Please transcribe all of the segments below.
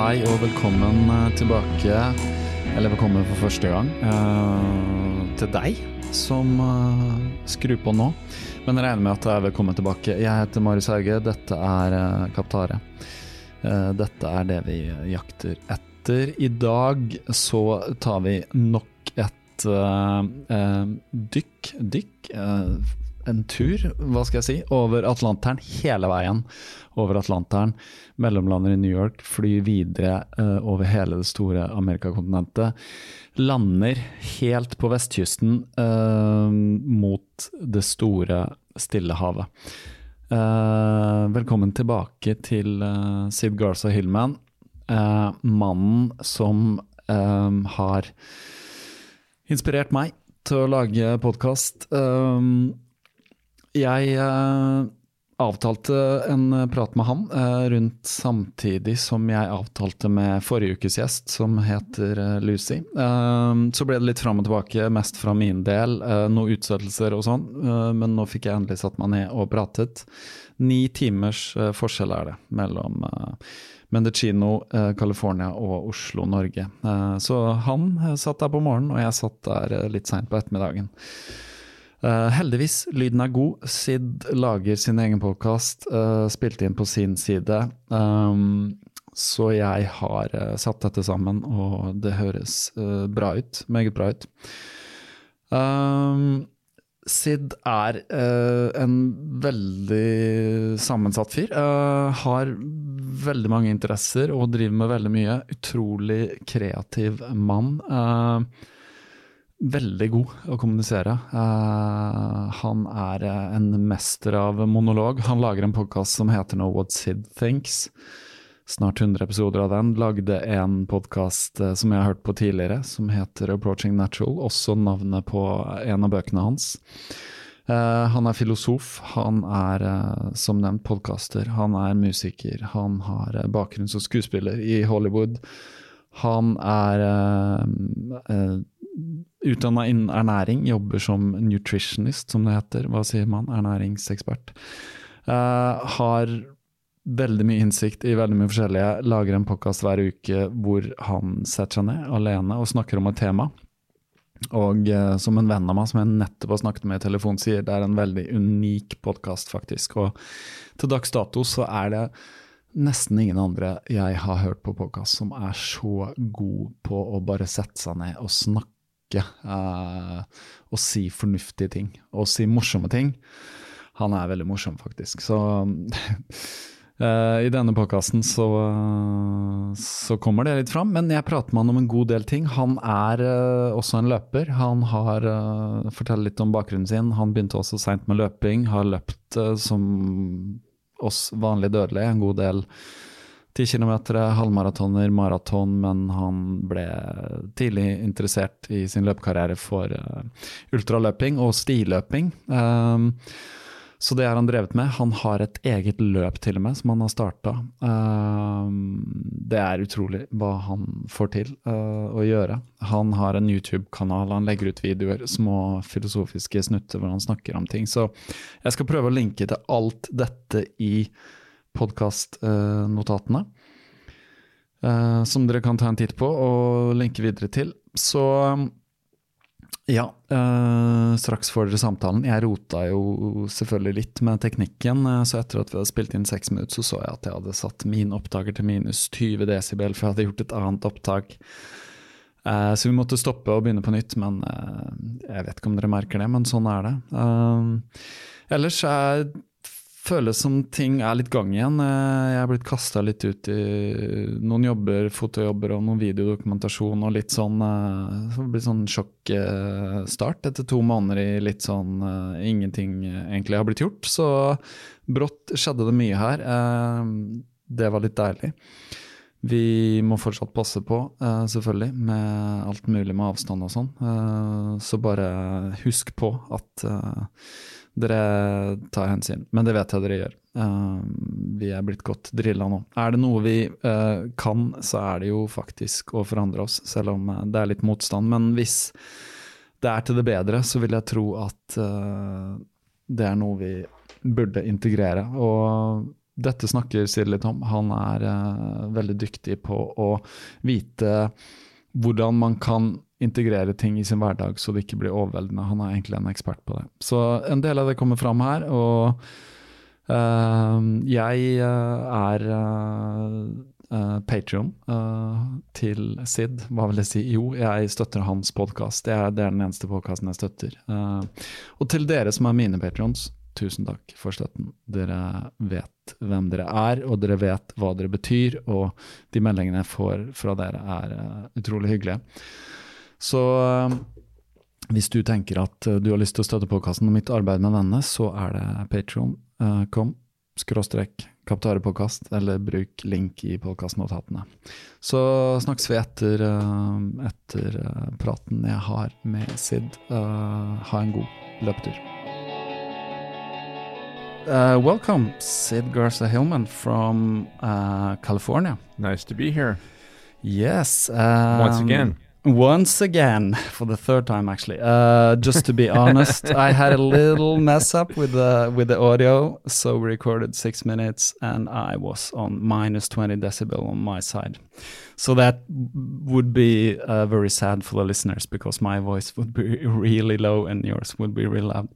Hei og velkommen eh, tilbake, eller velkommen for første gang, uh, til deg som uh, skrur på nå. Men jeg regner med at jeg er velkommen tilbake. Jeg heter Marius Hauge, dette er uh, Kaptare. Uh, dette er det vi jakter etter. I dag så tar vi nok et dykk, dykk, en tur, hva skal jeg si, over Atlanteren hele veien. Over Atlanteren, mellomlander i New York, flyr videre uh, over hele det store Amerikakontinentet. Lander helt på vestkysten uh, mot det store Stillehavet. Uh, velkommen tilbake til eh, Sid Garza Hillman, eh, mannen som eh, har inspirert meg til å lage podkast. Jeg eh, avtalte en prat med han eh, rundt samtidig som jeg avtalte med forrige ukes gjest, som heter eh, Lucy. Eh, så ble det litt fram og tilbake, mest fra min del, eh, noen utsettelser og sånn, eh, men nå fikk jeg endelig satt meg ned og pratet. Ni timers forskjell er det mellom Mendocino, eh, California og Oslo, Norge. Så han satt der på morgenen, og jeg satt der litt seint på ettermiddagen. Eh, heldigvis, lyden er god. Sid lager sin egen podkast, spilte inn på sin side. Um, så jeg har uh, satt dette sammen, og det høres eh, bra ut. Meget bra ut. Um, Sid er eh, en veldig sammensatt fyr. eh, har veldig mange interesser og driver med veldig mye. Utrolig kreativ mann. eh, veldig god å kommunisere. Uh, han er eh, en mester av monolog. Han lager en podkast som heter No What Sid Thinks. Snart 100 episoder av den. Lagde en podkast som jeg har hørt på tidligere, som heter Approaching Natural. Også navnet på en av bøkene hans. Uh, han er filosof, han er eh, som nevnt podkaster, han er musiker, han har eh, bakgrunn som skuespiller i Hollywood. Han er utdanna innen ernæring, jobber som nutritionist, som det heter. Hva sier man? Ernæringsekspert. Uh, har veldig mye innsikt i veldig mye forskjellige. Lager en podkast hver uke hvor han setter seg ned alene og snakker om et tema. Og uh, som en venn av meg som jeg nettopp har snakket med i telefon, sier det er en veldig unik podkast, faktisk. Og til dags dato så er det nesten ingen andre jeg har hørt på podkast som er så god på å bare sette seg ned og snakke eh, og si fornuftige ting. Og si morsomme ting. Han er veldig morsom, faktisk. Så eh, i denne podkasten så, så kommer det litt fram. Men jeg prater med han om en god del ting. Han er eh, også en løper. Han har uh, forteller litt om bakgrunnen sin. Han begynte også seint med løping. Har løpt eh, som oss vanlige dødelige en god del Ti kilometer, halvmaratoner, maraton, men han ble tidlig interessert i sin løpekarriere for uh, ultraløping og stiløping. Um, så det har han drevet med. Han har et eget løp til og med, som han har starta. Uh, det er utrolig hva han får til uh, å gjøre. Han har en YouTube-kanal, han legger ut videoer, små filosofiske snutter hvor han snakker om ting. Så jeg skal prøve å linke til alt dette i podkastnotatene. Uh, som dere kan ta en titt på og linke videre til. Så ja, uh, straks får dere samtalen. Jeg rota jo selvfølgelig litt med teknikken, så etter at vi hadde spilt inn seks minutter, så så jeg at jeg hadde satt min opptaker til minus 20 desibel, for jeg hadde gjort et annet opptak. Så vi måtte stoppe og begynne på nytt, men jeg vet ikke om dere merker det, men sånn er det. ellers er føles som ting er litt gang igjen. Jeg er blitt kasta litt ut i noen jobber, fotojobber og noen videodokumentasjon og litt sånn Det blir sånn sjokkstart etter to måneder i litt sånn ingenting egentlig har blitt gjort. Så brått skjedde det mye her. Det var litt deilig. Vi må fortsatt passe på, selvfølgelig, med alt mulig med avstand og sånn. Så bare husk på at dere tar hensyn, men det vet jeg dere gjør. Uh, vi er blitt godt drilla nå. Er det noe vi uh, kan, så er det jo faktisk å forandre oss, selv om uh, det er litt motstand. Men hvis det er til det bedre, så vil jeg tro at det er noe vi burde integrere. Og dette snakker Siri litt om. Han er veldig dyktig på å vite hvordan man kan integrere ting i sin hverdag så det ikke blir overveldende. Han er egentlig en ekspert på det. Så en del av det kommer fram her. Og uh, jeg uh, er uh, uh til Sid. Hva vil jeg si? Jo, jeg støtter hans podkast. Det, det, er den eneste podkasten jeg støtter. og til dere som er mine patrions, tusen takk for støtten. Dere vet hvem dere er, og dere vet hva dere betyr. Og de meldingene jeg får fra dere, er utrolig hyggelige. Så eh, hvis du tenker at eh, du har lyst til å støtte podkasten og mitt arbeid med denne, så er det patron.com eh, skråstrek kaptarepodkast, eller bruk link i podkastnotatene. Så snakkes vi etter, etter praten jeg har med Sid. ha en god løpetur. Uh, welcome, Sid Garza Hillman from uh, California. Nice to be here. Yes. Um, Once again. Once again, for the third time actually. Uh, just to be honest, I had a little mess up with the with the audio, so we recorded six minutes, and I was on minus twenty decibel on my side. So that would be uh, very sad for the listeners because my voice would be really low and yours would be really loud.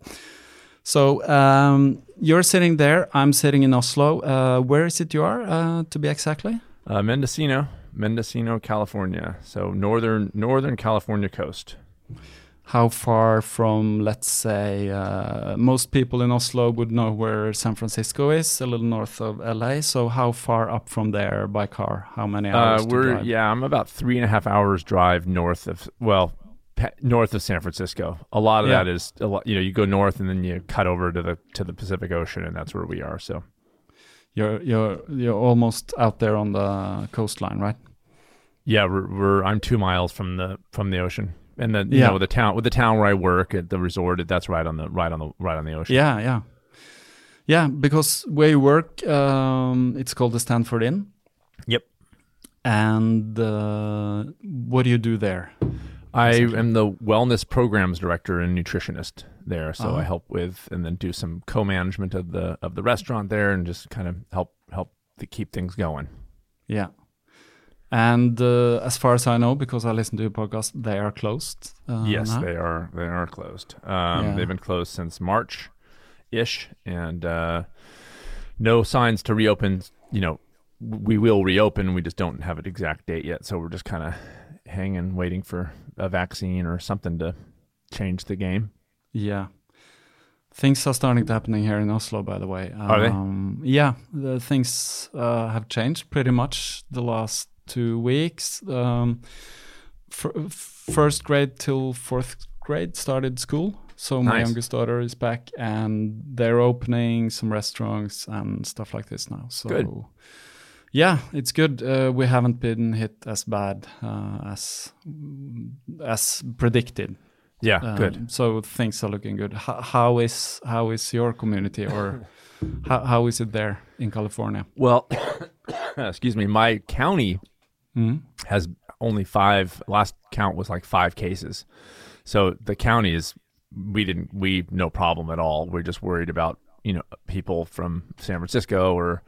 So um, you're sitting there. I'm sitting in Oslo. Uh, where is it you are, uh, to be exactly? Uh, Mendocino. Mendocino, California. So northern northern California coast. How far from, let's say, uh, most people in Oslo would know where San Francisco is, a little north of LA. So how far up from there by car? How many uh, hours? Uh, we're yeah, I'm about three and a half hours drive north of well, north of San Francisco. A lot of yeah. that is a lot. You know, you go north and then you cut over to the to the Pacific Ocean, and that's where we are. So you're you're you're almost out there on the coastline, right? Yeah, we're, we're I'm two miles from the from the ocean, and the you yeah. know the town with the town where I work at the resort. That's right on the right on the right on the ocean. Yeah, yeah, yeah. Because where you work, um, it's called the Stanford Inn. Yep. And uh, what do you do there? I am the wellness programs director and nutritionist there, so uh-huh. I help with and then do some co-management of the of the restaurant there, and just kind of help help to keep things going. Yeah. And uh, as far as I know, because I listen to your podcast, they are closed. Uh, yes, now. they are. They are closed. Um, yeah. They've been closed since March, ish, and uh, no signs to reopen. You know, we will reopen. We just don't have an exact date yet, so we're just kind of hanging, waiting for a vaccine or something to change the game. Yeah. Things are starting to happening here in Oslo, by the way. Um, are they? Um, yeah, the things uh, have changed pretty much the last two weeks. Um, first grade till fourth grade started school. So my nice. youngest daughter is back, and they're opening some restaurants and stuff like this now. So Good Yeah, it's good. Uh, we haven't been hit as bad uh, as as predicted. Yeah, Um, good. So things are looking good. How, how is how is your community, or how, how is it there in California? Well, excuse me, my county has only five. Last count was like five cases. So the county is we didn't we no problem at all. We're just worried about you know people from San Francisco or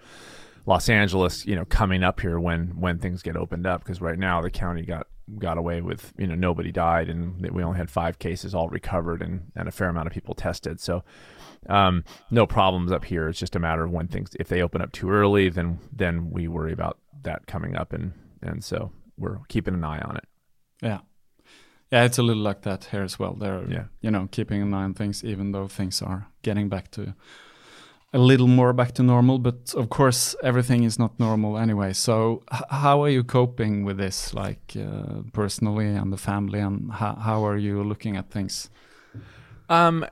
Los Angeles, you know, coming up here when when things get opened up because right now the county got got away with you know nobody died and that we only had five cases all recovered and and a fair amount of people tested. So um, no problems up here. It's just a matter of when things if they open up too early, then then we worry about that coming up and and so we're keeping an eye on it. Yeah, yeah, it's a little like that here as well. They're Yeah. you know keeping an eye on things, even though things are getting back to a little more back to normal. But of course, everything is not normal anyway. So how are you coping with this, like uh, personally and the family, and how how are you looking at things? Um,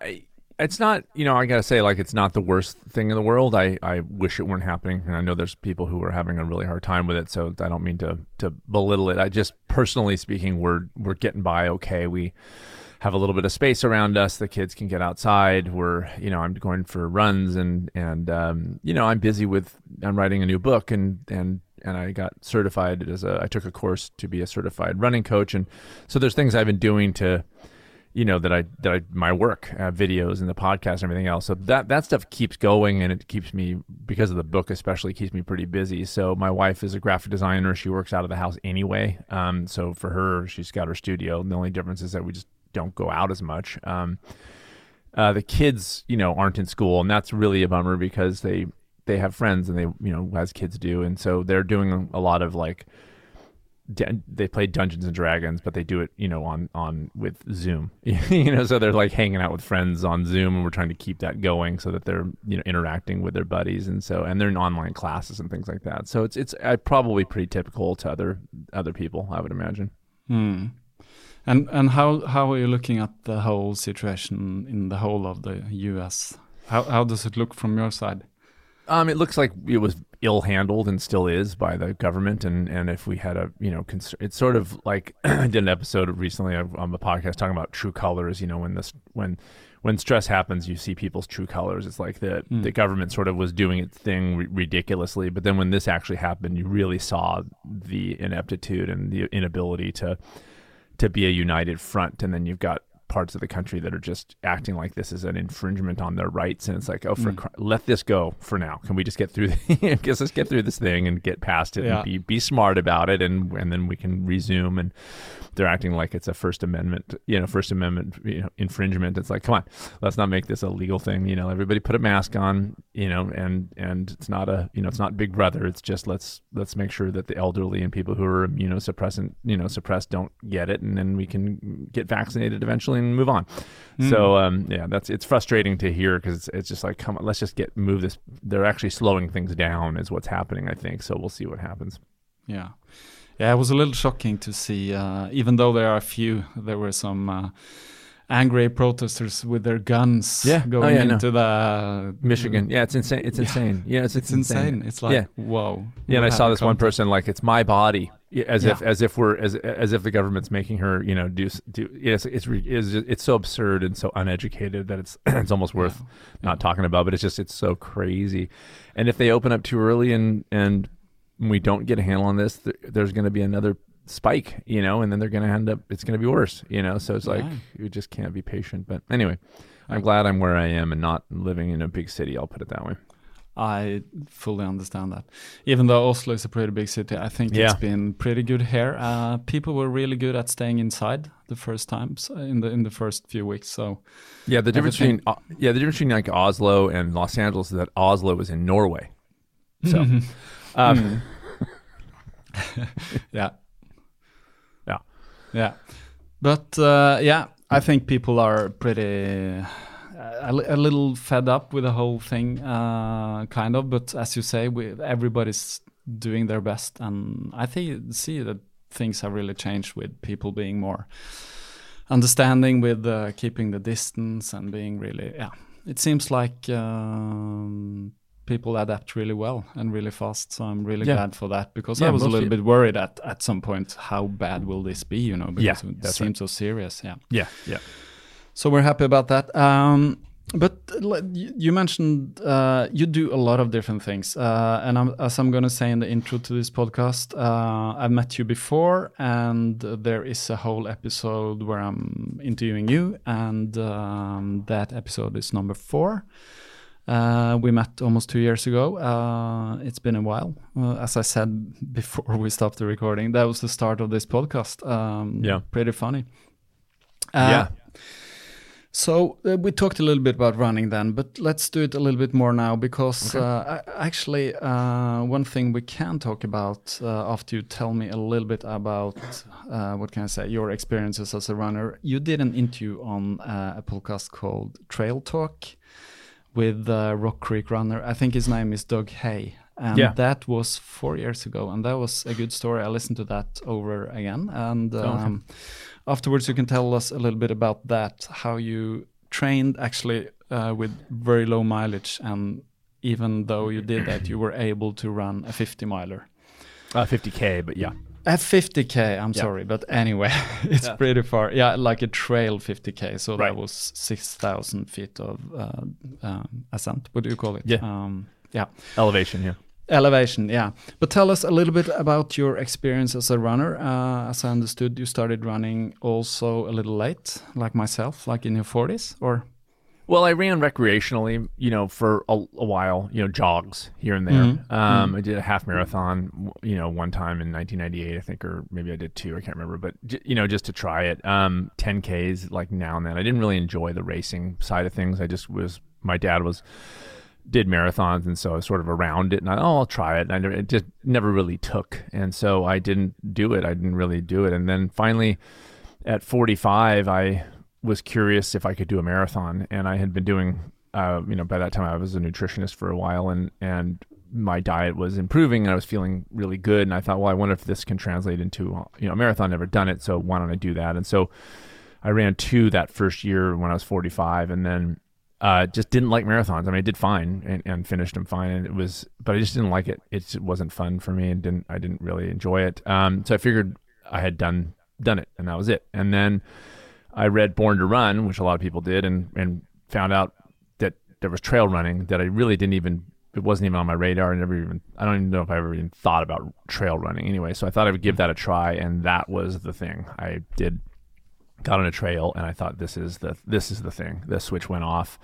it's not, you know, I gotta say, like, it's not the worst thing in the world. I, I wish it weren't happening, and I know there's people who are having a really hard time with it. So I don't mean to to belittle it. I just personally speaking, we're we're getting by okay. We have a little bit of space around us. The kids can get outside. We're, you know, I'm going for runs, and and um, you know, I'm busy with. I'm writing a new book, and and and I got certified as a. I took a course to be a certified running coach, and so there's things I've been doing to you know that I that I my work uh, videos and the podcast and everything else. So that that stuff keeps going and it keeps me because of the book especially keeps me pretty busy. So my wife is a graphic designer. She works out of the house anyway. Um, so for her, she's got her studio. The only difference is that we just don't go out as much. Um, uh, the kids, you know, aren't in school, and that's really a bummer because they they have friends and they you know as kids do, and so they're doing a lot of like they play Dungeons and Dragons, but they do it, you know, on on with Zoom. you know, so they're like hanging out with friends on Zoom, and we're trying to keep that going so that they're you know interacting with their buddies, and so and they're in online classes and things like that. So it's it's uh, probably pretty typical to other other people, I would imagine. Hmm. And and how how are you looking at the whole situation in the whole of the U.S.? How how does it look from your side? Um, it looks like it was ill handled and still is by the government. And, and if we had a, you know, it's sort of like I did an episode recently on the podcast talking about true colors. You know, when this when when stress happens, you see people's true colors. It's like the the government sort of was doing its thing ri- ridiculously, but then when this actually happened, you really saw the ineptitude and the inability to to be a united front. And then you've got parts of the country that are just acting like this is an infringement on their rights and it's like oh for hmm. cr- let this go for now. Can we just get through the, guess let's get through this thing and get past it Yeah. and be be smart about it and and then we can resume and they're acting like it's a first amendment you know first amendment you know infringement. It's like come on let's not make this a legal thing you know. Everybody put a mask on you know and and it's not a you know it's not big brother. It's just let's let's make sure that the elderly and people who are immunosuppressant you know suppressed don't get it and then we can get vaccinated eventually and move on so um yeah that's it's frustrating to hear because it's, it's just like come on let's just get move this they're actually slowing things down is what's happening i think so we'll see what happens Yeah, yeah. It was a little shocking to see. Uh, even though there are a few, there were some uh, angry protesters with their guns Yeah. Oh, going yeah, no. into the michigan yeah it's insane it's insane yeah it's, It's insane. It's like Yeah. whoa. Yeah, and I saw this we one person like it's my body, as if Yeah. as if we're as as if the government's making her, you know, do do. Yes, it's is it's so absurd and so uneducated that it's it's almost worth not talking about. But it's just it's so crazy, and if they open up too early and and we don't get a handle on this, th- there's going to be another spike, you know, and then they're going to end up. It's going to be worse, you know. So it's like Yeah. you just can't be patient. But anyway, I'm glad I'm where I am and not living in a big city. I'll put it that way. I fully understand that. Even though Oslo is a pretty big city, I think Yeah. it's been pretty good here. Uh, people were really good at staying inside the first times uh, in the in the first few weeks. So Yeah, the difference Everything- between uh, yeah the difference between like Oslo and Los Angeles is that Oslo is in Norway. So, um, yeah, yeah, yeah. But uh, yeah, I think people are pretty uh, a, a little fed up with the whole thing, uh, kind of. But as you say, we, everybody's doing their best, and I think see that things have really changed with people being more understanding with uh, keeping the distance and being really yeah. It seems like um, people adapt really well and really fast. So I'm really Yeah. glad for that because Yeah, I was a little bit worried at at some point how bad will this be, you know, because Yeah, it seems so serious. Yeah. Yeah, yeah. So we're happy about that. Um, but you you mentioned uh, you do a lot of different things, uh, and I'm, as I'm going to say in the intro to this podcast, uh, I've met you before, and there is a whole episode where I'm interviewing you, and um, that episode is number four. Uh, we met almost two years ago. Uh, it's been a while. Uh, as I said before we stopped the recording, that was the start of this podcast. Um, Yeah. Pretty funny. Uh, Yeah. So uh, we talked a little bit about running then, but let's do it a little bit more now because uh, actually uh, one thing we can talk about uh, after you tell me a little bit about uh, what can I say your experiences as a runner. You did an interview on uh, a podcast called Trail Talk with uh, Rock Creek runner. I think his name is Doug Hay. And Yeah. that was four years ago, and that was a good story. I listened to that over again, and okay. um, afterwards you can tell us a little bit about that how you trained actually uh, with very low mileage and even though you did that you were able to run a 50 miler Uh, 50k, but yeah. A 50k i'm Yeah. sorry but anyway it's Yeah. pretty far yeah like a trail 50k so that Right. was 6000 feet of uh, um, ascent what do you call it Yeah. um, yeah Elevation, yeah. Elevation, yeah. But tell us a little bit about your experience as a runner. Uh, as I understood, you started running also a little late, like myself, like in your 40s, or? Well, I ran recreationally, you know, for a, a while, you know, jogs here and there. Mhm. Um, I did a half marathon, you know, one time in 1998, I think, or maybe I did two, I can't remember, but j- you know, just to try it. Um, 10Ks like now and then. I didn't really enjoy the racing side of things. I just was, my dad was, did marathons, and so I was sort of around it, and I, oh, I'll try it. And I never, it just never really took, and so I didn't do it. I didn't really do it, and then finally, at 45, I was curious if I could do a marathon, and I had been doing, uh, you know, by that time I was a nutritionist for a while, and and my diet was improving, and I was feeling really good, and I thought, well, I wonder if this can translate into, you know, a marathon. Never done it, so why don't I do that? And so I ran two that first year when I was 45, and then uh, just didn't like marathons. I mean, I did fine and, and finished them fine, and it was, but I just didn't like it. It just wasn't fun for me, and didn't I didn't really enjoy it. Um, so I figured I had done done it, and that was it. And then I read Born to Run, which a lot of people did, and and found out that there was trail running that I really didn't even. It wasn't even on my radar. I never even. I don't even know if I ever even thought about trail running. Anyway, so I thought I would give that a try, and that was the thing. I did got on a trail and I thought this is the this is the thing. The switch went off.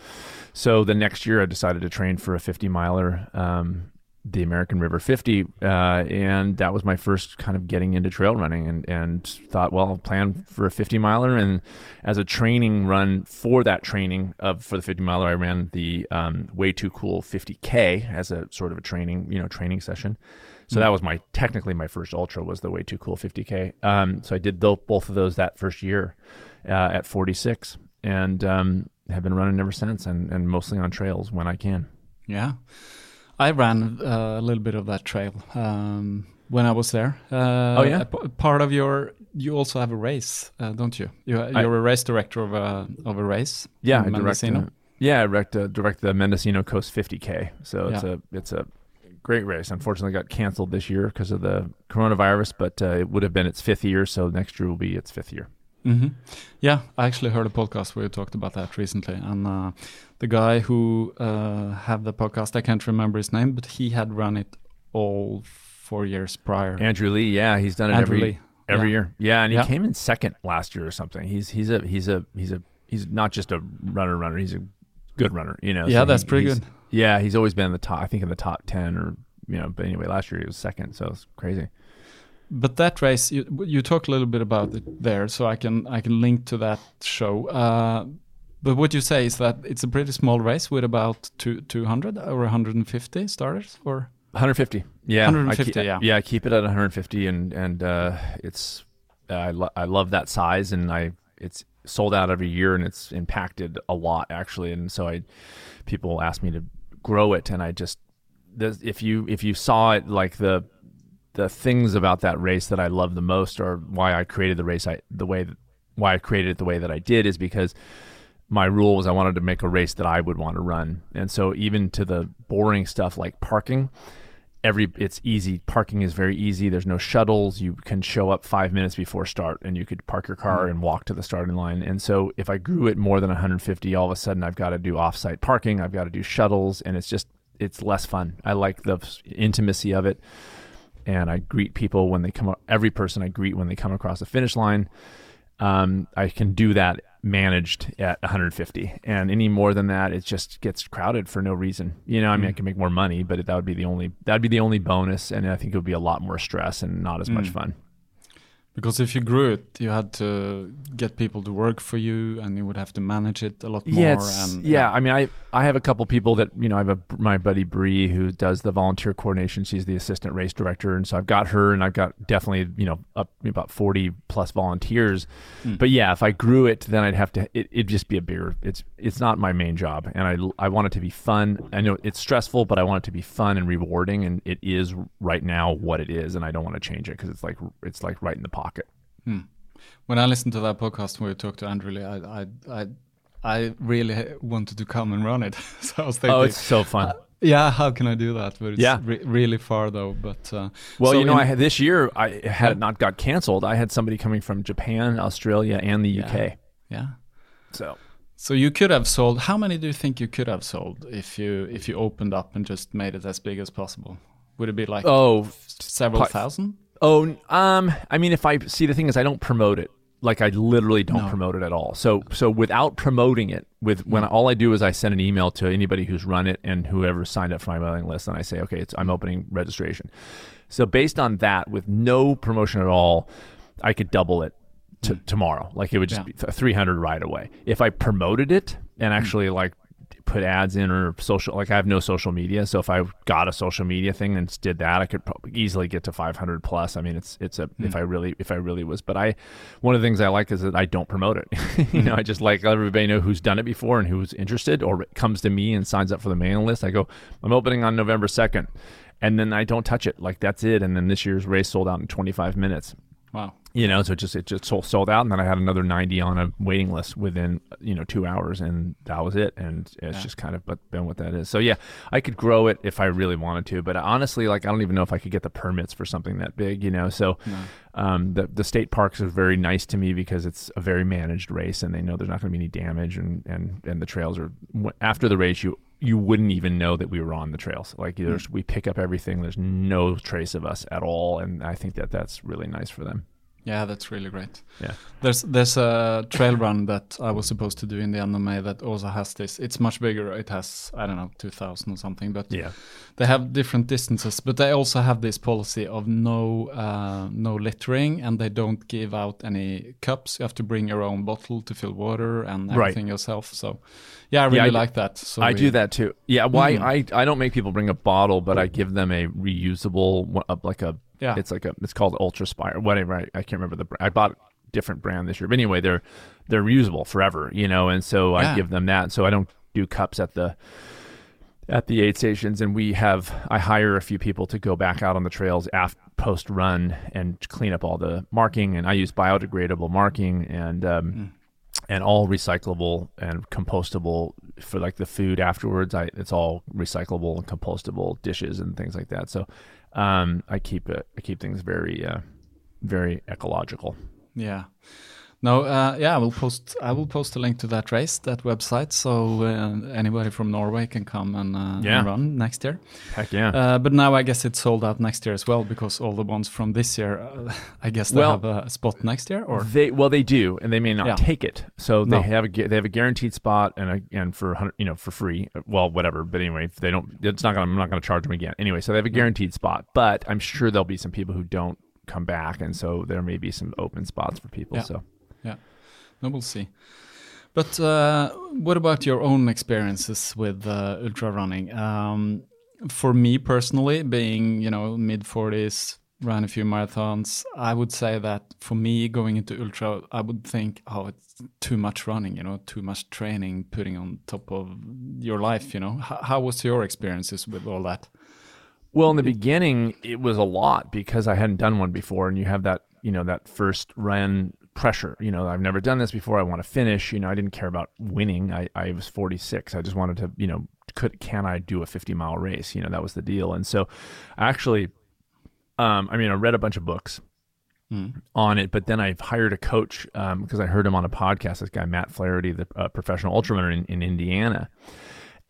So the next year I decided to train for a 50 miler, um, the American River 50, uh, and that was my first kind of getting into trail running and and thought, well, I'll plan for a 50 miler and as a training run for that training of for the 50 miler, I ran the um, way too cool 50k as a sort of a training you know training session. So that was my technically my first ultra was the way too cool 50k. Um, so I did both of those that first year uh, at 46, and um, have been running ever since, and, and mostly on trails when I can. Yeah. I ran uh, a little bit of that trail um, when I was there. Uh, Oh, yeah? part of your, you also have a race, uh, don't you? you you're a race director of a of a race. Yeah, in I direct. Mendocino. uh, yeah, I direct, uh, direct the Mendocino Coast 50k. So it's Yeah. a it's a great race. Unfortunately, got canceled this year because of the coronavirus, but uh, it would have been its fifth year. So next year will be its fifth year. Hmm Yeah, I actually heard a podcast where you talked about that recently, and uh, the guy who uh, had the podcast, I can't remember his name, but he had run it all four years prior. Andrew Lee, yeah, he's done it Andrew every Lee, every yeah. year. Yeah, and he Yeah. came in second last year or something. He's he's a he's a he's a he's not just a runner runner. He's a good runner. You know. yeah, so that's he- pretty good. Yeah, he's always been in the top. I think in the top ten or you know. But anyway, last year he was second, so it's crazy. But that race, you, you talk a little bit about it there, so I can I can link to that show. Uh, but what you say is that it's a pretty small race with about two, 200 or 150 starters, or 150. Yeah, 150, I keep, yeah. yeah. I keep it at 150, and and uh, it's uh, I lo- I love that size, and I it's sold out every year, and it's impacted a lot actually, and so I people ask me to grow it, and I just if you if you saw it like the the things about that race that I love the most, or why I created the race I the way that, why I created it the way that I did is because my rule was I wanted to make a race that I would want to run. And so even to the boring stuff like parking, every it's easy. Parking is very easy. There's no shuttles. You can show up five minutes before start, and you could park your car mm-hmm. and walk to the starting line. And so if I grew it more than 150, all of a sudden I've got to do offsite parking. I've got to do shuttles, and it's just it's less fun. I like the intimacy of it, and I greet people when they come. Every person I greet when they come across the finish line. Um, I can do that managed at 150 and any more than that it just gets crowded for no reason you know i mean i can make more money but that would be the only that'd be the only bonus and i think it would be a lot more stress and not as much fun Because if you grew it, you had to get people to work for you, and you would have to manage it a lot more. yeah, and yeah. I mean, I I have a couple people that you know. I have a, my buddy Bree who does the volunteer coordination. She's the assistant race director, and so I've got her, and I've got definitely you know up about forty plus volunteers. Hmm. But yeah, if I grew it, then I'd have to. It, it'd just be a bigger. It's it's not my main job, and I I want it to be fun. I know it's stressful, but I want it to be fun and rewarding, and it is right now what it is, and I don't want to change it because it's like it's like right in the pocket. Hmm. When I listened to that podcast where we talked to Andrew Lee, I, I, I, I really wanted to come and run it. so I was thinking, Oh, it's so fun. yeah, how can I do that? But it's Yeah. re- really far though. But uh, Well, so you know, in- I had this year. I had it not got canceled. I had somebody coming from Japan, Australia, and the UK. yeah. So So you could have sold. How many do you think you could have sold if you if you opened up and just made it as big as possible? Would it be like oh, several pi- thousand? oh, um, I mean, if I see the thing is, I don't promote it. Like I literally don't promote it at all. So so without promoting it, with when all I do is I send an email to anybody who's run it and whoever signed up for my mailing list, and I say, okay, it's I'm opening registration. So based on that, with no promotion at all, I could double it to mm. tomorrow. Like it would just Yeah. be 300 right away. If I promoted it and mm. actually like put ads in or social, like I have no social media, so if I got a social media thing and did that, I could probably easily get to 500 plus. I mean, it's it's a if hmm. I really if I really was. But I one of the things I like is that I don't promote it. you know, hmm. I just like let everybody know who's done it before and who's interested or comes to me and signs up for the mailing list. I go, I'm opening on November 2nd. And then I don't touch it. Like that's it. And then this year's race sold out in 25 minutes Wow. You know so it just it just sold, sold out. And then i had another 90 on a waiting list within you know two hours and that was it. And it's just kind of but been what that is. So yeah i could grow it if i really wanted to. But honestly like i don't even know if i could get the permits for something that big you know? So um, the, the state parks are very nice to me because it's a very managed race and they know there's not going to be any damage and, and, and the trails are after the race you you wouldn't even know that we were on the trails. Like there's, we pick up everything. There's no trace of us at all. And i think that that's really nice for them Yeah, that's really great. yeah There's there's a trail run that I was supposed to do in the end of May that also has this. It's much bigger. It has I don't know 2,000 or something, but yeah they have different distances. But they also have this policy of no uh, no littering, and they don't give out any cups. You have to bring your own bottle to fill water and Right. everything yourself. So yeah, I really I d- like that. So I we- do that too. Yeah, why I I don't make people bring a bottle, but I give them a reusable uh, like a Yeah. It's like a it's called UltrAspire, whatever. I, I can't remember the. I bought a different brand this year, but anyway, they're they're reusable forever, you know. And so I give them that. So I don't do cups at the at the aid stations, and we have I hire a few people to go back out on the trails after post run and clean up all the marking, and I use biodegradable marking and. Um, and all recyclable and compostable for like the food afterwards. I it's all recyclable and compostable dishes and things like that. So um, I keep it. I keep things very uh, very ecological. Yeah. No, uh, yeah, I will post. I will post a link to that race, that website, so uh, anybody from Norway can come and, uh, Yeah. and run next year. Heck yeah. Uh, but now I guess it's sold out next year as well because all the ones from this year, uh, I guess they Well- have a spot next year. Or they well they do, and they may not Yeah. take it. So they No. have a they have a guaranteed spot and a, and for you know for free. Well, whatever. But anyway, if they don't. It's not gonna. I'm not gonna charge them again. Anyway, so they have a guaranteed spot. But I'm sure there'll be some people who don't come back, and so there may be some open spots for people. Yeah. So yeah, no, we'll see. But uh, what about your own experiences with uh, ultra running? Um, for me personally, being you know mid forties, ran a few marathons, I would say that for me going into ultra, I would think, oh, it's too much running, you know, too much training, putting on top of your life. You know, H- how was your experiences with all that? Well, in the beginning, it was a lot because I hadn't done one before, and you have that, you know, that first run pressure. You know, I've never done this before. I want to finish. You know, I didn't care about winning. I, I was 46. I just wanted to, you know, could can I do a 50 mile race? You know, that was the deal. And so, I actually, um, I mean, I read a bunch of books mm. on it, but then I've hired a coach because um, I heard him on a podcast. This guy Matt Flaherty, the uh, professional ultrarunner in, in Indiana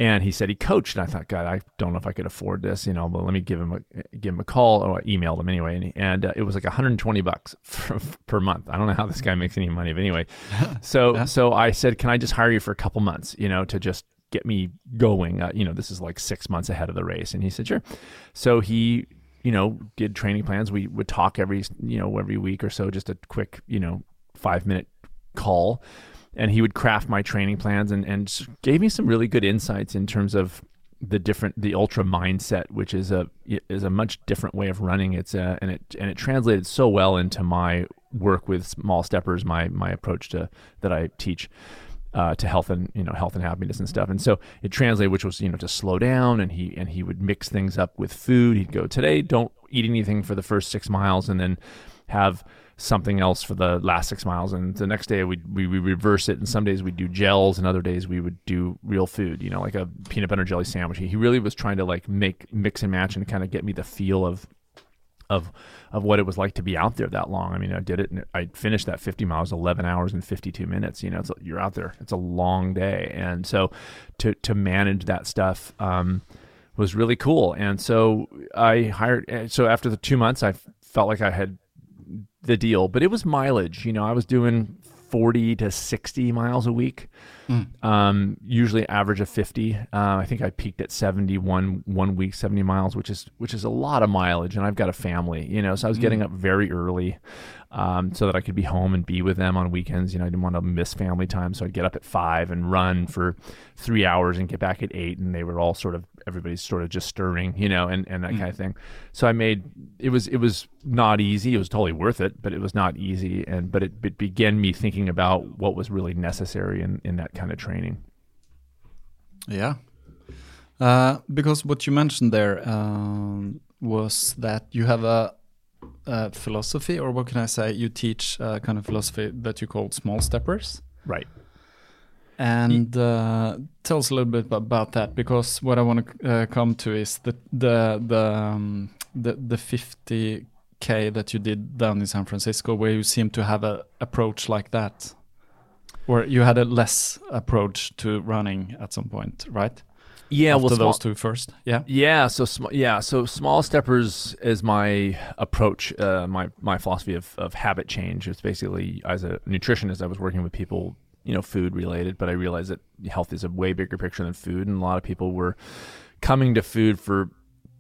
and he said he coached and i thought god i don't know if i could afford this you know but let me give him a give him a call or I emailed him anyway and, and uh, it was like 120 bucks for, per month. I don't know how this guy makes any money but anyway. So yeah. so i said can i just hire you for a couple months you know to just get me going? Uh, you know this is like six months ahead of the race. And he said sure. So he you know did training plans. We would talk every you know every week or so just a quick you know five minute call and he would craft my training plans and, and gave me some really good insights in terms of the different the ultra mindset which is a is a much different way of running. It's a, and it and it translated so well into my work with small steppers my my approach to that I teach uh, to health and you know health and happiness and stuff. And so it translated which was you know to slow down and he and he would mix things up with food. He'd go today don't eat anything for the first 6 miles and then have something else for the last six miles, and the next day we we, we reverse it. And some days we do gels, and other days we would do real food. You know, like a peanut butter jelly sandwich. He really was trying to like make mix and match and kind of get me the feel of of of what it was like to be out there that long. I mean, I did it and I finished that 50 miles 11 hours and 52 minutes. You know, it's, you're out there. It's a long day, and so to to manage that stuff um, was really cool. And so I hired. Eh, so after the two months, I felt like I had the deal, but it was mileage. You know, I was doing 40 to 60 miles a week. Mm. Um, usually average of 50. Uh, I think I peaked at 71 one week, 70 miles, which is which is a lot of mileage. And I've got a family, you know, so I was mm. getting up very early um, so that I could be home and be with them on weekends. You know, I didn't want to miss family time, so I'd get up at five and run for three hours and get back at eight. And they were all sort of everybody's sort of just stirring, you know, and, and that mm. kind of thing. So I made it was it was not easy. It was totally worth it, but it was not easy. And but it, it began me thinking about what was really necessary in in that kind of training. Yeah, uh, because what you mentioned there um, was that you have a, a, philosophy, or what can I say? You teach a kind of philosophy that you call small steppers. Right. And uh, tell us a little bit about that, because what I want to uh, come to is the the the um, the, the 50k that you did down in San Francisco, where you seem to have a approach like that where you had a less approach to running at some point, right? Yeah, After well, those two first, yeah, yeah. So sm- yeah, so small steppers is my approach, uh, my my philosophy of of habit change. It's basically as a nutritionist, I was working with people, you know, food related, but I realized that health is a way bigger picture than food, and a lot of people were coming to food for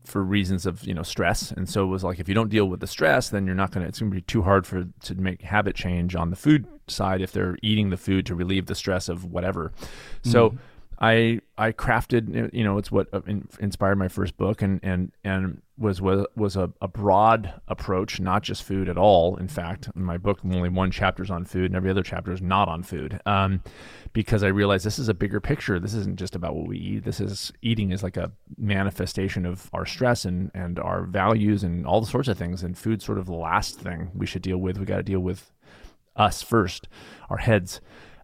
for reasons of you know stress. And so it was like if you don't deal with the stress then you're not going to it's going to be too hard for to make habit change on the food side if they're eating the food to relieve the stress of whatever. Mm-hmm. so I I crafted you know it's what uh, inspired my first book and and and was was was a, a broad approach not just food at all. In fact in my book only one chapter is on food and every other chapter is not on food um, because I realized this is a bigger picture. This isn't just about what we eat. This is eating is like a manifestation of our stress and and our values and all the sorts of things. And food sort of the last thing we should deal with. We got to deal with us first our heads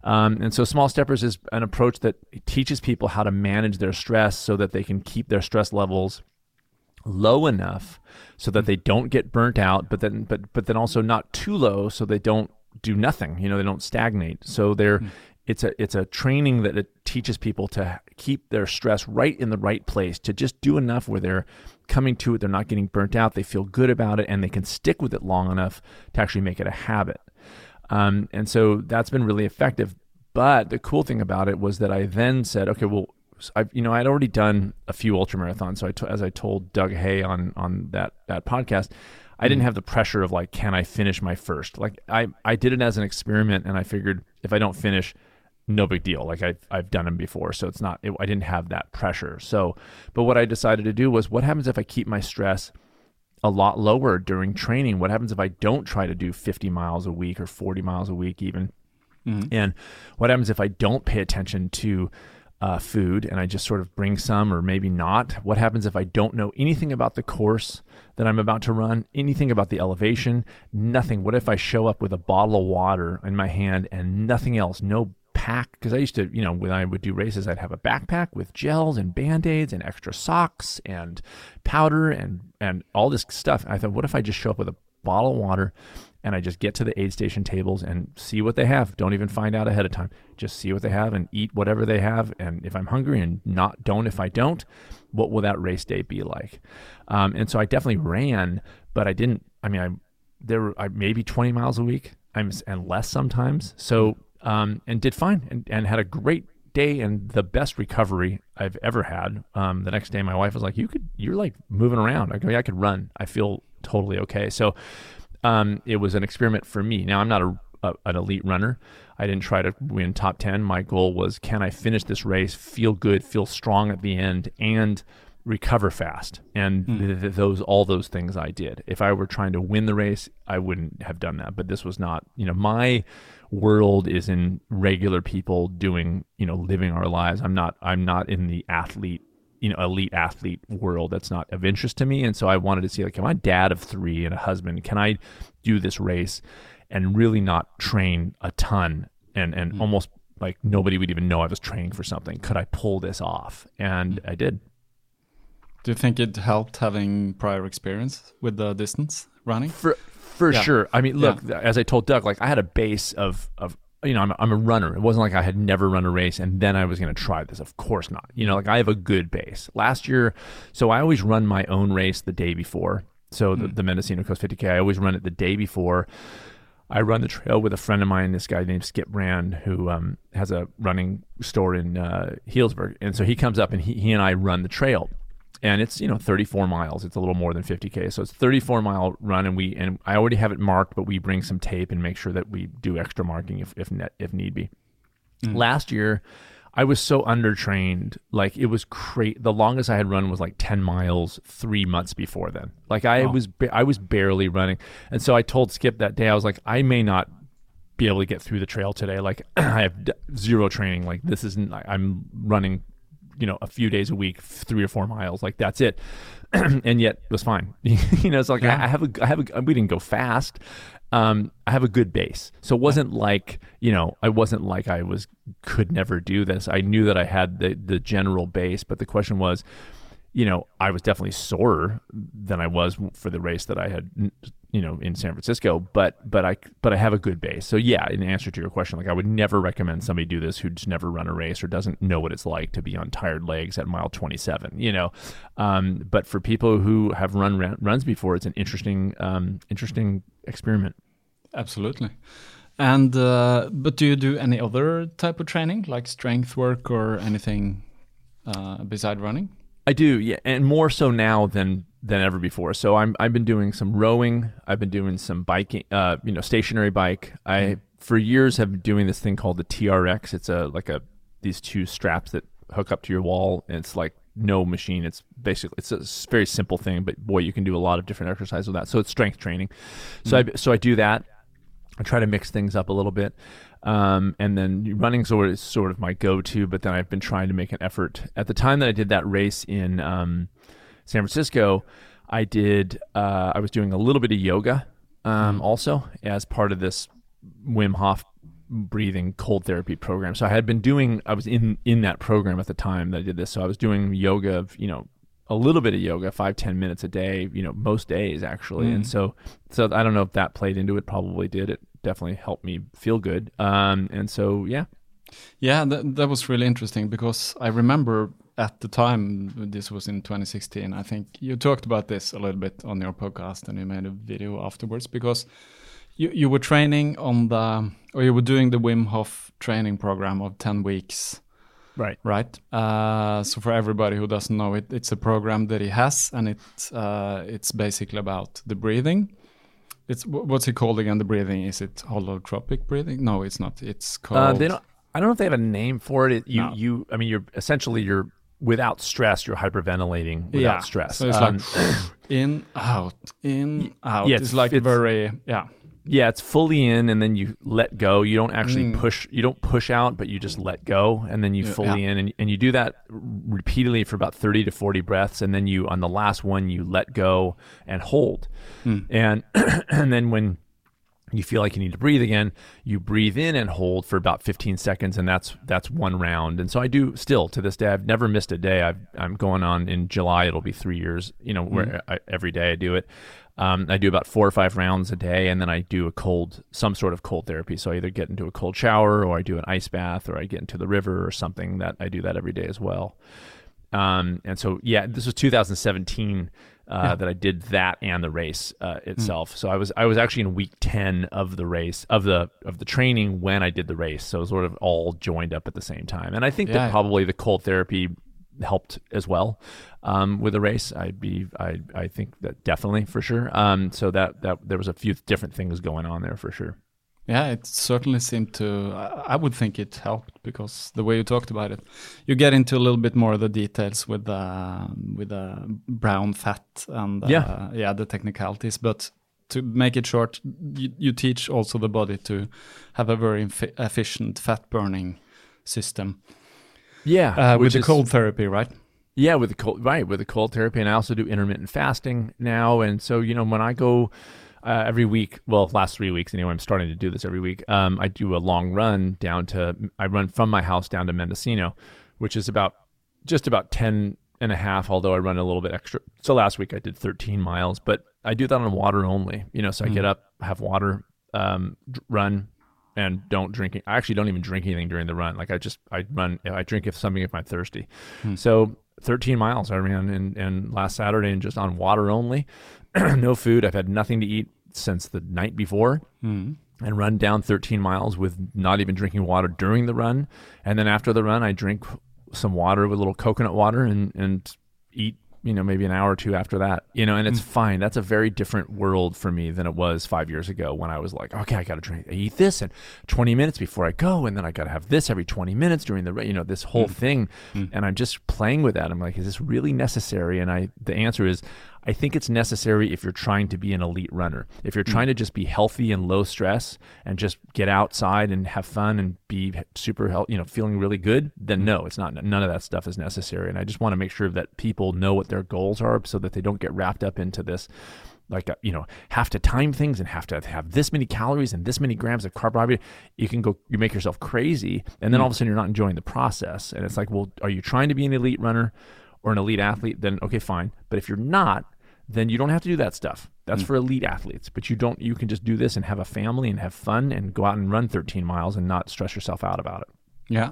um, and so, Small Steppers is an approach that teaches people how to manage their stress so that they can keep their stress levels low enough so that they don't get burnt out, but then but but then also not too low so they don't do nothing. You know, they don't stagnate. So they're mm. it's a it's a training that it teaches people to keep their stress right in the right place, to just do enough where they're coming to it, they're not getting burnt out, they feel good about it, and they can stick with it long enough to actually make it a habit. Um, and so that's been really effective. But the cool thing about it was that I then said, okay, well, I've, you know I'd already done a few ultra marathons. So I t- as I told Doug Hay on on that that podcast, I didn't mm. have the pressure of like, can I finish my first? Like I I did it as an experiment, and I figured if I don't finish, no big deal. Like I've I've done them before, so it's not. It, I didn't have that pressure. So, but what I decided to do was, what happens if I keep my stress a lot lower during training. What happens if I don't try to do 50 miles a week or 40 miles a week even? Mm-hmm. And what happens if I don't pay attention to uh, food and I just sort of bring some or maybe not? What happens if I don't know anything about the course that I'm about to run, anything about the elevation, nothing? What if I show up with a bottle of water in my hand and nothing else, no pack? Because I used to, you know, when I would do races, I'd have a backpack with gels and band aids and extra socks and powder and, and all this stuff. I thought, what if I just show up with a bottle of water and I just get to the aid station tables and see what they have. Don't even find out ahead of time. Just see what they have and eat whatever they have. And if I'm hungry and not don't if I don't, what will that race day be like? Um, and so I definitely ran, but I didn't. I mean, I there were I, maybe 20 miles a week. I'm and less sometimes. So um, and did fine and, and had a great day and the best recovery I've ever had. Um, the next day, my wife was like, "You could, you're like moving around." I go, "Yeah, I could run. I feel totally okay." So um, it was an experiment for me. Now I'm not a, a, an elite runner. I didn't try to win top ten. My goal was, can I finish this race, feel good, feel strong at the end, and recover fast and mm. th- th- those all those things I did. If I were trying to win the race, I wouldn't have done that, but this was not, you know, my world is in regular people doing, you know, living our lives. I'm not I'm not in the athlete you know elite athlete world. That's not of interest to me. And so i wanted to see like am i dad of three and a husband can i do this race and really not train a ton? And and mm. almost like nobody would even know i was training for something. Could i pull this off? And mm. i did. Do you think it helped having prior experience with the distance running? For for yeah. sure i mean look yeah. as i told doug like i had a base of of you know, I'm a, I'm a runner. It wasn't like I had never run a race and then I was going to try this. Of course not. You know, like I have a good base. Last year, so I always run my own race the day before. So the, mm. the Mendocino Coast 50K, I always run it the day before. I run the trail with a friend of mine, this guy named Skip Brand, who um, has a running store in uh, Healdsburg. And so he comes up and he, he and I run the trail and it's you know 34 miles. It's a little more than 50k so it's 34 mile run and we and i already have it marked but we bring some tape and make sure that we do extra marking if if, net, if need be. Mm. last year i was so undertrained. Like it was great the longest i had run was like 10 miles three months before then. Like i oh. was i was barely running. And so i told skip that day i was like i may not be able to get through the trail today. Like i have zero training. Like this isn't i'm running you know a few days a week, three or four miles. Like that's it, and yet it was fine. you know, it's like yeah. I, I, have a I have a we didn't go fast. Um, I have a good base, so it wasn't like you know I wasn't like I was could never do this. I knew that I had the the general base, but the question was, you know, I was definitely sorer than I was for the race that I had you know in San Francisco, but but I but I have a good base. So yeah, in answer to your question, like I would never recommend somebody do this who's never run a race or doesn't know what it's like to be on tired legs at mile 27. You know, um, but for people who have run runs before, it's an interesting um, interesting experiment. Absolutely. And uh, but do you do any other type of training like strength work or anything uh, beside running? I do, yeah, and more so now than than ever before. So I'm I've been doing some rowing. I've been doing some biking. Uh, you know, stationary bike. I mm-hmm. for years have been doing this thing called the TRX. It's a like a these two straps that hook up to your wall, and it's like no machine. It's basically it's a very simple thing, but boy, you can do a lot of different exercises with that. So it's strength training. So mm-hmm. I so I do that. I try to mix things up a little bit. Um, and then running sort of, sort of my go-to, but then I've been trying to make an effort. At the time that I did that race in um, San Francisco, I did. Uh, I was doing a little bit of yoga um, mm. also as part of this Wim Hof breathing cold therapy program. So I had been doing. I was in in that program at the time that I did this. So I was doing yoga. of You know, a little bit of yoga, five ten minutes a day. You know, most days actually. Mm. And so, so I don't know if that played into it. Probably did. It definitely helped me feel good. Um, and so yeah. Yeah, that, that was really interesting because I remember at the time, this was in 2016, I think you talked about this a little bit on your podcast and you made a video afterwards because you, you were training on the, or you were doing the Wim Hof training program of 10 weeks. Right. Right. Uh, so for everybody who doesn't know it, it's a program that he has and it, uh, it's basically about the breathing. It's what's it called again? The breathing is it holotropic breathing? No, it's not. It's called. Uh, they don't. I don't know if they have a name for it. it you, no. you. I mean, you're essentially you're without stress, you're hyperventilating without yeah. stress. So it's um, like in, out, in, out. Yeah, it's, it's like it very, yeah. yeah, it's fully in, and then you let go. You don't actually push. You don't push out, but you just let go, and then you fully in, and, and you do that repeatedly for about thirty to forty breaths, and then you on the last one you let go and hold, and and then when you feel like you need to breathe again, you breathe in and hold for about 15 seconds, and that's that's one round. And so I do still to this day. I've never missed a day. I've, I'm going on in July. It'll be three years. You know, where I, every day I do it. Um, I do about four or five rounds a day, and then I do a cold, some sort of cold therapy. So I either get into a cold shower, or I do an ice bath, or I get into the river or something. That I do that every day as well. Um, and so yeah, this was 2017 uh, that I did that and the race uh, itself. So I was I was actually in week 10 of the race of the of the training when I did the race. So it was sort of all joined up at the same time. And I think Yeah. that probably the cold therapy helped as well um, with the race. I'd be I I think that definitely for sure. Um, so that that there was a few different things going on there for sure. Yeah, it certainly seemed to. I would think it helped because the way you talked about it, you get into a little bit more of the details with the with the brown fat and uh, Yeah. yeah, the technicalities. But to make it short, you, you teach also the body to have a very efficient fat burning system Yeah, uh, with the is- cold therapy, right? Yeah, with the cold, right, with the cold therapy, and I also do intermittent fasting now. And so, you know, when I go uh, every week, well, last three weeks anyway, I'm starting to do this every week. Um, I do a long run down to, I run from my house down to Mendocino, which is about just about 10 and a half, although I run a little bit extra. So last week I did 13 miles, but I do that on water only, you know, so I get up, have water, um, run, and don't drink. I actually don't even drink anything during the run. Like I just I run I drink if something if I'm thirsty. So 13 miles I ran and and last Saturday and just on water only, no food. I've had nothing to eat since the night before. Hmm. And run down 13 miles with not even drinking water during the run, and then after the run, I drink some water with a little coconut water and and eat you know maybe an hour or two after that you know and it's hmm. fine. That's a very different world for me than it was five years ago when i was like okay i gotta drink I eat this and 20 minutes before i go. And then i gotta have this every 20 minutes during the you know this whole hmm. thing. And i'm just playing with that. I'm like is this really necessary? And i the answer is I think it's necessary if you're trying to be an elite runner. If you're hmm. trying to just be healthy and low stress and just get outside and have fun and be super healthy, you know, feeling really good, then hmm. no, it's not. None of that stuff is necessary. And I just want to make sure that people know what their goals are so that they don't get wrapped up into this like uh, you know have to time things and have to have this many calories and this many grams of carbohydrate you can go you make yourself crazy and then hmm. all of a sudden you're not enjoying the process and it's like well are you trying to be an elite runner or an elite athlete then okay fine but if you're not then you don't have to do that stuff that's for elite athletes but you don't you can just do this and have a family and have fun and go out and run 13 miles and not stress yourself out about it Yeah.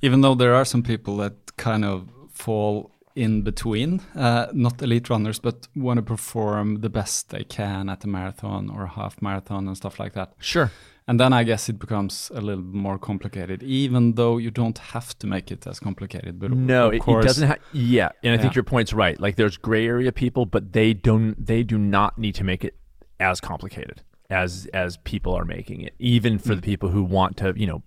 Even though there are some people that kind of fall in between, uh, not elite runners, but want to perform the best they can at a marathon or a half marathon and stuff like that. sure And then I guess it becomes a little more complicated, even though you don't have to make it as complicated. But No, it, it doesn't. Ha- yeah, and I think your point's right. Like, there's gray area people, but they don't. They do not need to make it as complicated as as people are making it. Even for mm. the people who want to, you know,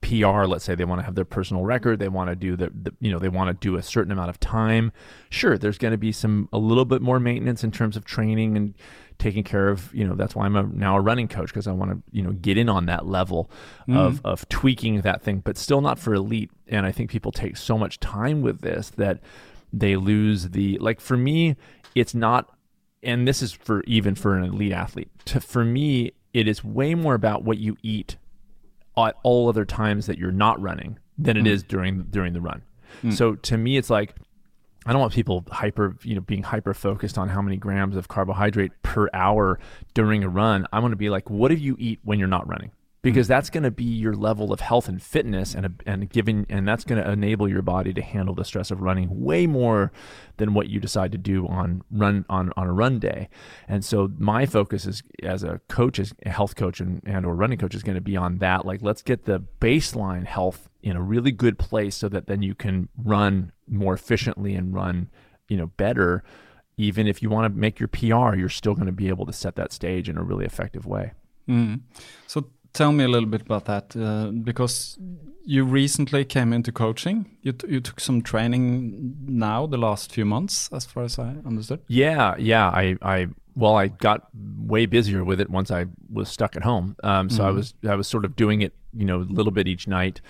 PR. Let's say they want to have their personal record. They want to do the, the you know, they want to do a certain amount of time. Sure, there's going to be some a little bit more maintenance in terms of training and taking care of. You know, that's why I'm a, now a running coach because I want to, you know, get in on that level mm-hmm. of of tweaking that thing, but still not for elite. And I think people take so much time with this that they lose the like. For me, it's not and this is for even for an elite athlete. To, for me, it is way more about what you eat at all other times that you're not running than it mm-hmm. is during during the run. Mm. So to me, it's like I don't want people hyper, you know, being hyper focused on how many grams of carbohydrate per hour during a run. I want to be like, what do you eat when you're not running? Because mm-hmm. that's going to be your level of health and fitness, and and giving, and that's going to enable your body to handle the stress of running way more than what you decide to do on run on on a run day. And so my focus is as a coach, as a health coach and, and or running coach is going to be on that. Like, let's get the baseline health in a really good place so that then you can run more efficiently and run, you know, better. Even if you want to make your PR, you're still going to be able to set that stage in a really effective way. Mm. So tell me a little bit about that, uh, because you recently came into coaching. You t- you took some training now the last few months, as far as I understood. Yeah, yeah. I, I well, I got way busier with it once I was stuck at home. Um, so I was I was sort of doing it, you know, a little bit each night.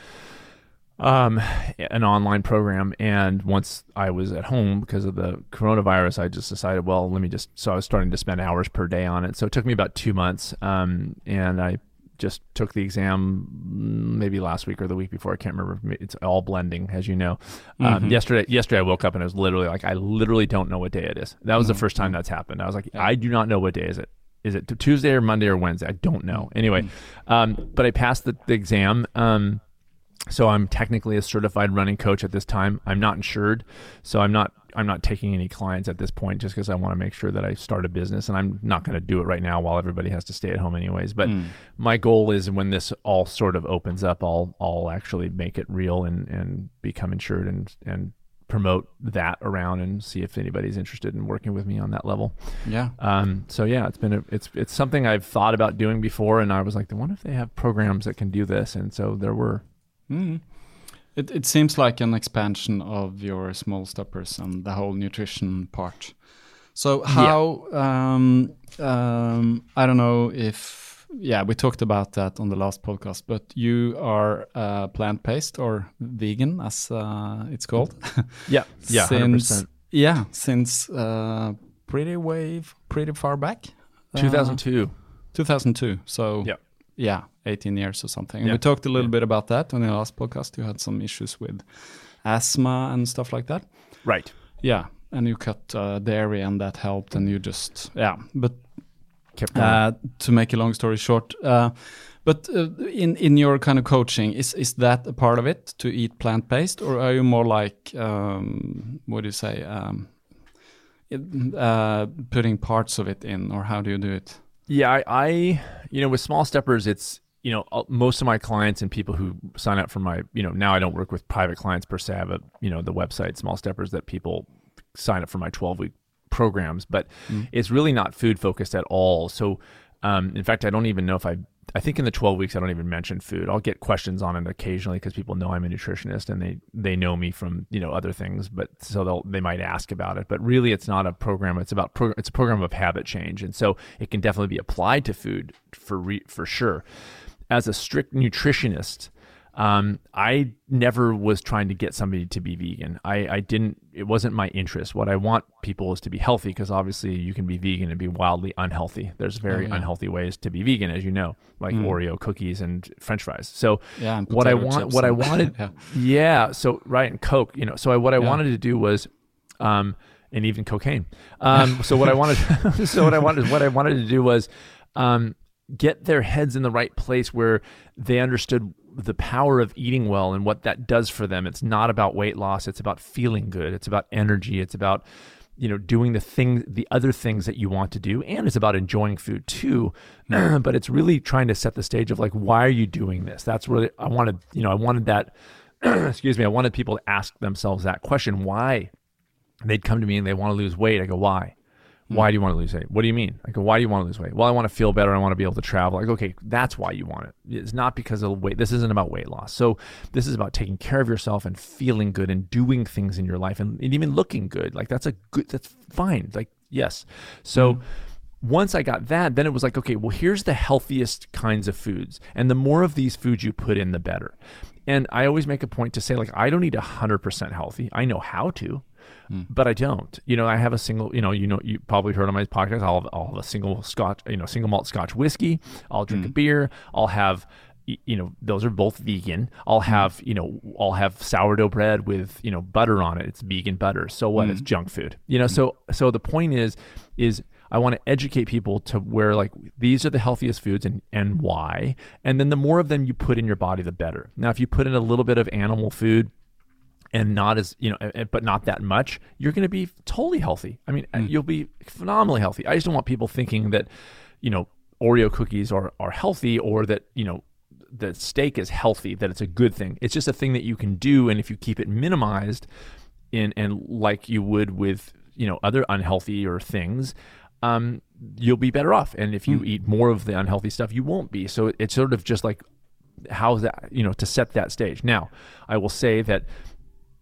Um, an online program, and once I was at home because of the coronavirus, I just decided, well, let me just. So I was starting to spend hours per day on it. So it took me about two months, um, and I just took the exam mm, maybe last week or the week before. I can't remember. It's all blending, as you know. Um, yesterday, yesterday I woke up and I was literally like, I literally don't know what day it is. That was the first time that's happened. I was like, I do not know what day is it. Is it Tuesday or Monday or Wednesday? I don't know. Anyway, um, but I passed the, the exam. Um, so I'm technically a certified running coach at this time. I'm not insured, so I'm not I'm not taking any clients at this point just because I want to make sure that I start a business and I'm not going to do it right now while everybody has to stay at home anyways. But my goal is when this all sort of opens up, I'll I'll actually make it real and and become insured and and promote that around and see if anybody's interested in working with me on that level. Yeah. Um, so yeah, it's been a, it's it's something I've thought about doing before, and I was like, what if they have programs that can do this? And so there were. Mm. It it seems like an expansion of your Small Steppers and the whole nutrition part. So how um, um, I don't know if yeah we talked about that on the last podcast, but you are uh, plant based or vegan as uh, it's called. Yeah, yeah, since percent. yeah since uh, pretty wave pretty far back. Uh, Two thousand two. 2002. So Yeah. Yeah, 18 years or something. And Yeah. we talked a little bit about that on the last podcast. You had some issues with asthma and stuff like that. Right. Yeah, and you cut uh, dairy and that helped, and you just yeah. But Kept uh, to make a long story short, uh, but uh, in in your kind of coaching, is is that a part of it to eat plant based, or are you more like um, what do you say? Um, uh, putting parts of it in, or how do you do it? Yeah, I, I, you know, with small steppers, it's you know, uh, most of my clients and people who sign up for my, you know, now I don't work with private clients per se. I have a, you know, the website Small Steppers that people sign up for my 12 week programs, but it's really not food focused at all. So, um, in fact, I don't even know if I, I think in the 12 weeks, I don't even mention food. I'll get questions on it occasionally because people know I'm a nutritionist and they, they know me from, you know, other things, but so they'll, they might ask about it, but really it's not a program. It's about, pro, it's a program of habit change. And so it can definitely be applied to food for, re, for sure as a strict nutritionist, um, I never was trying to get somebody to be vegan. I, I didn't, it wasn't my interest. What I want people is to be healthy because obviously you can be vegan and be wildly unhealthy. There's very yeah. unhealthy ways to be vegan, as you know, like Oreo cookies and french fries. So Yeah, what I want, what I wanted, yeah. yeah. So, right. And Coke, you know, so I, what I wanted to do was, um, and even cocaine. Um, so what I wanted, so what I wanted, what I wanted to do was, um, get their heads in the right place where they understood the power of eating well and what that does for them. It's not about weight loss. It's about feeling good. It's about energy. It's about, you know, doing the thing, the other things that you want to do. And it's about enjoying food too. but it's really trying to set the stage of like, why are you doing this? That's really, I wanted, you know, I wanted that, excuse me, I wanted people to ask themselves that question. Why? They'd come to me and they want to lose weight. I go, why? Hmm. Why do you want to lose weight? What do you mean? I go, why do you want to lose weight? Well, I want to feel better. I want to be able to travel. Go, okay, that's why you want it. It's not because of weight. This isn't about weight loss. So this is about taking care of yourself and feeling good and doing things in your life and, and even looking good. Like that's a good, that's fine. Like, yes. So hmm. once I got that, then it was like, okay, well, here's the healthiest kinds of foods. And the more of these foods you put in, the better. And I always make a point to say, like, I don't eat 100% healthy. I know how to Hmm. but I don't. You know, I have a single. You know, you know, you probably heard on my podcast. I'll have, I'll have a single Scotch, you know, single malt Scotch whiskey. I'll drink a hmm. beer. I'll have, you know, those are both vegan. I'll hmm. have, you know, I'll have sourdough bread with, you know, butter on it. It's vegan butter. So what? It's junk food. You know, so so the point is, is I want to educate people to where like these are the healthiest foods and and why. And then the more of them you put in your body, the better. Now, if you put in a little bit of animal food and not as you know but not that much you're going to be totally healthy. I mean Mm. you'll be phenomenally healthy. I just don't want people thinking that you know oreo cookies are are healthy or that you know the steak is healthy that it's a good thing. It's just a thing that you can do and if you keep it minimized in and like you would with you know other unhealthy or things um you'll be better off. And if you Mm. eat more of the unhealthy stuff you won't be. So it's sort of just like how's that you know to set that stage. Now i will say that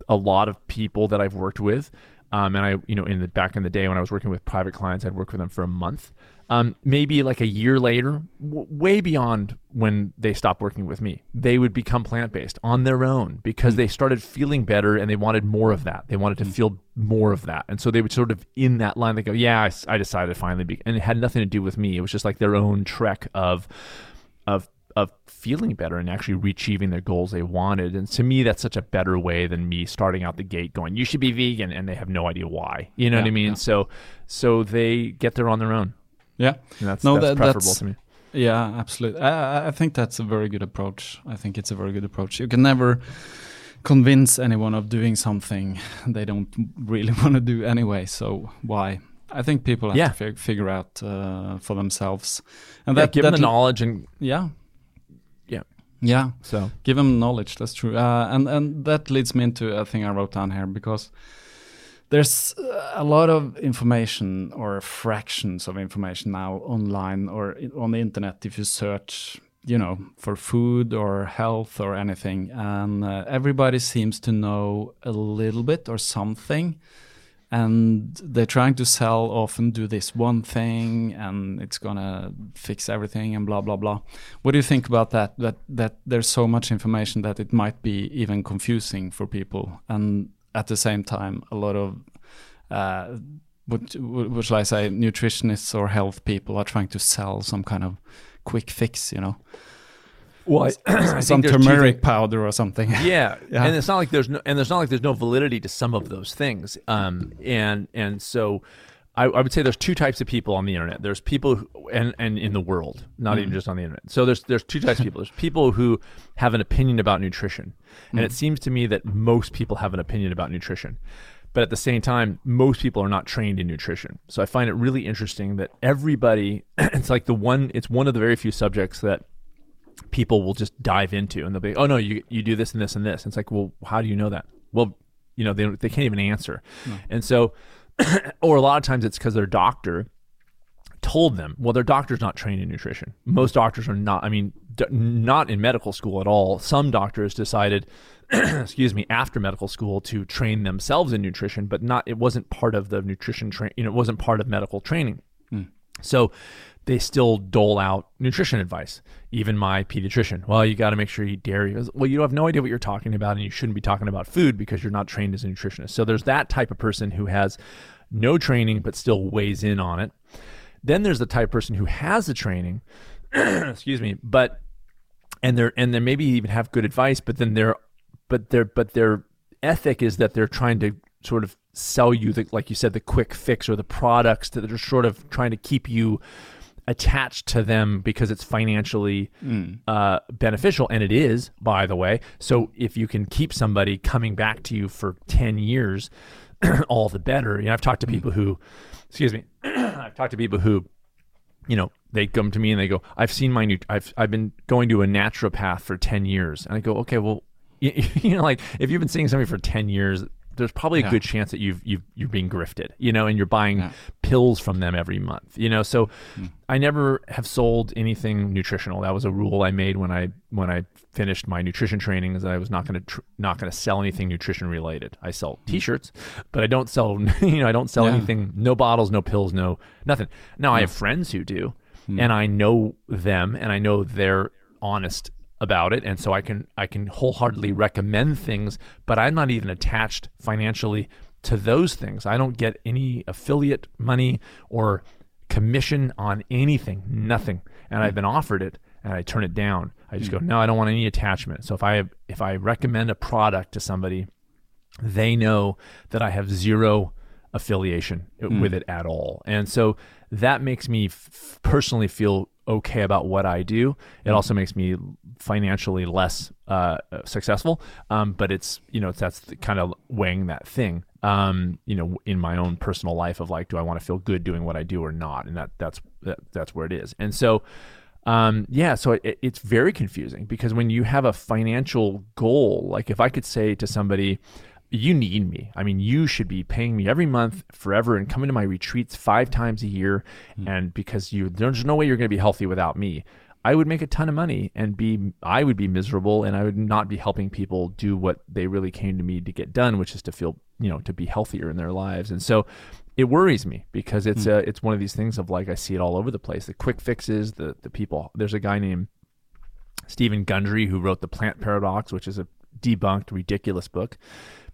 a lot of people that I've worked with Um, and I, you know, in the back in the day when I was working with private clients, I'd work with them for a month. Um, maybe like a year later, w- way beyond when they stopped working with me, they would become plant based on their own because they started feeling better and they wanted more of that. They wanted to feel more of that. And so they would sort of in that line, they go, Yeah, I, I decided to finally be, and it had nothing to do with me. It was just like their own trek of, of, of feeling better and actually achieving their goals they wanted. And to me, that's such a better way than me starting out the gate going, "You should be vegan," and they have no idea why. You know Yeah, what I mean? yeah. So, so they get there on their own. Yeah. And that's, No, that's that- preferable that's- to me. Yeah, absolutely. I, I- I think that's a very good approach. I think it's a very good approach. You can never convince anyone of doing something they don't really want to do anyway. So why? I think people have Yeah. to fig- figure out uh, for themselves, and Yeah, that give that them the knowledge and Yeah, yeah. So Give them knowledge. That's true. Uh, and and that leads me into a thing I wrote down here because there's a lot of information or fractions of information now online or on the internet if you search you know for food or health or anything and uh, everybody seems to know a little bit or something and they're trying to sell often do this one thing and it's gonna fix everything and blah blah blah. What do you think about that? That that there's so much information that it might be even confusing for people. And at the same time a lot of uh, what, what shall I say nutritionists or health people are trying to sell some kind of quick fix you know well, I, some turmeric powder or something. Yeah. Yeah. and it's not like there's no and there's not like there's no validity to some of those things. Um and and so I, I would say there's two types of people on the internet. There's people who, and and in the world not Mm. even just on the internet. So there's there's two types of people. There's people who have an opinion about nutrition. And Mm. it seems to me that most people have an opinion about nutrition. But at the same time most people are not trained in nutrition. So i find it really interesting that everybody it's like the one it's one of the very few subjects that people will just dive into and they'll be, oh no, you you do this and this and this. And it's like, well, how do you know that? Well, you know, they they can't even answer. And so, or a lot of times it's because their doctor told them. Well, their doctor's not trained in nutrition. Most doctors are not. I mean, d- not in medical school at all. Some doctors decided, excuse me, after medical school to train themselves in nutrition, but not. It wasn't part of the nutrition train. You know, it wasn't part of medical training. Hmm. So they still dole out nutrition advice. Even my pediatrician, well, you got to make sure you eat dairy. Well, you have no idea what you're talking about, and you shouldn't be talking about food because you're not trained as a nutritionist. So there's that type of person who has no training but still weighs in on it. Then there's the type of person who has the training, excuse me, but and they're and they maybe even have good advice, but then they're but their but their ethic is that they're trying to sort of sell you the like you said the quick fix or the products that they're sort of trying to keep you attached to them because it's financially uh, beneficial and it is by the way. So if you can keep somebody coming back to you for 10 years all the better. You know i've talked to people who excuse me i've talked to people who you know, they come to me and they go, "I've seen my new, I've I've been going to a naturopath for ten years," and I go, "Okay, well, you, you know, like if you've been seeing somebody for ten years." There's probably a Yeah. good chance that you've you've you're being grifted, you know, and you're buying Yeah. pills from them every month, you know. So, hmm. I never have sold anything nutritional. That was a rule I made when I when I finished my nutrition training, is that I was not going to tr- not going to sell anything nutrition related. I sell hmm. T-shirts, but I don't sell, you know, I don't sell Yeah. anything. No bottles, no pills, no nothing. Now I have friends who do, hmm. and I know them, and I know they're honest about it, and so I can I can wholeheartedly recommend things, but I'm not even attached financially to those things. I don't get any affiliate money or commission on anything, nothing, and I've hmm. been offered it, and I turn it down. I just hmm. go, no, I don't want any attachment. So if I if I recommend a product to somebody, they know that I have zero affiliation uh, hmm. with it at all. And so that makes me f- personally feel okay about what I do. It also makes me financially less uh, successful. Um, but it's, you know, it's, that's the kind of weighing that thing, um, you know, in my own personal life of like, do I want to feel good doing what I do or not? And that that's, that, that's where it is. And so, um, yeah, so it, it's very confusing because when you have a financial goal, like if I could say to somebody, you need me. I mean, you should be paying me every month forever and coming to my retreats five times a year. And because you, there's no way you're going to be healthy without me. I would make a ton of money and be I would be miserable and I would not be helping people do what they really came to me to get done, which is to feel you know to be healthier in their lives. And so it worries me because it's Hmm. uh, it's one of these things of like I see it all over the place. The quick fixes, the the people. There's a guy named Steven Gundry who wrote the Plant Paradox, which is a debunked, ridiculous book.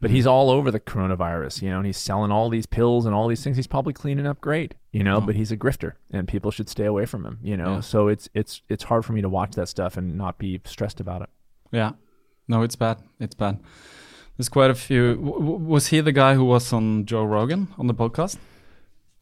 But he's all over the coronavirus, you know, and he's selling all these pills and all these things. He's probably cleaning up great, you know, but he's a grifter, and people should stay away from him, you know. Yeah. So it's it's it's hard for me to watch that stuff and not be stressed about it. Yeah. No, it's bad. It's bad. There's quite a few. W- was he the guy who was on Joe Rogan on the podcast?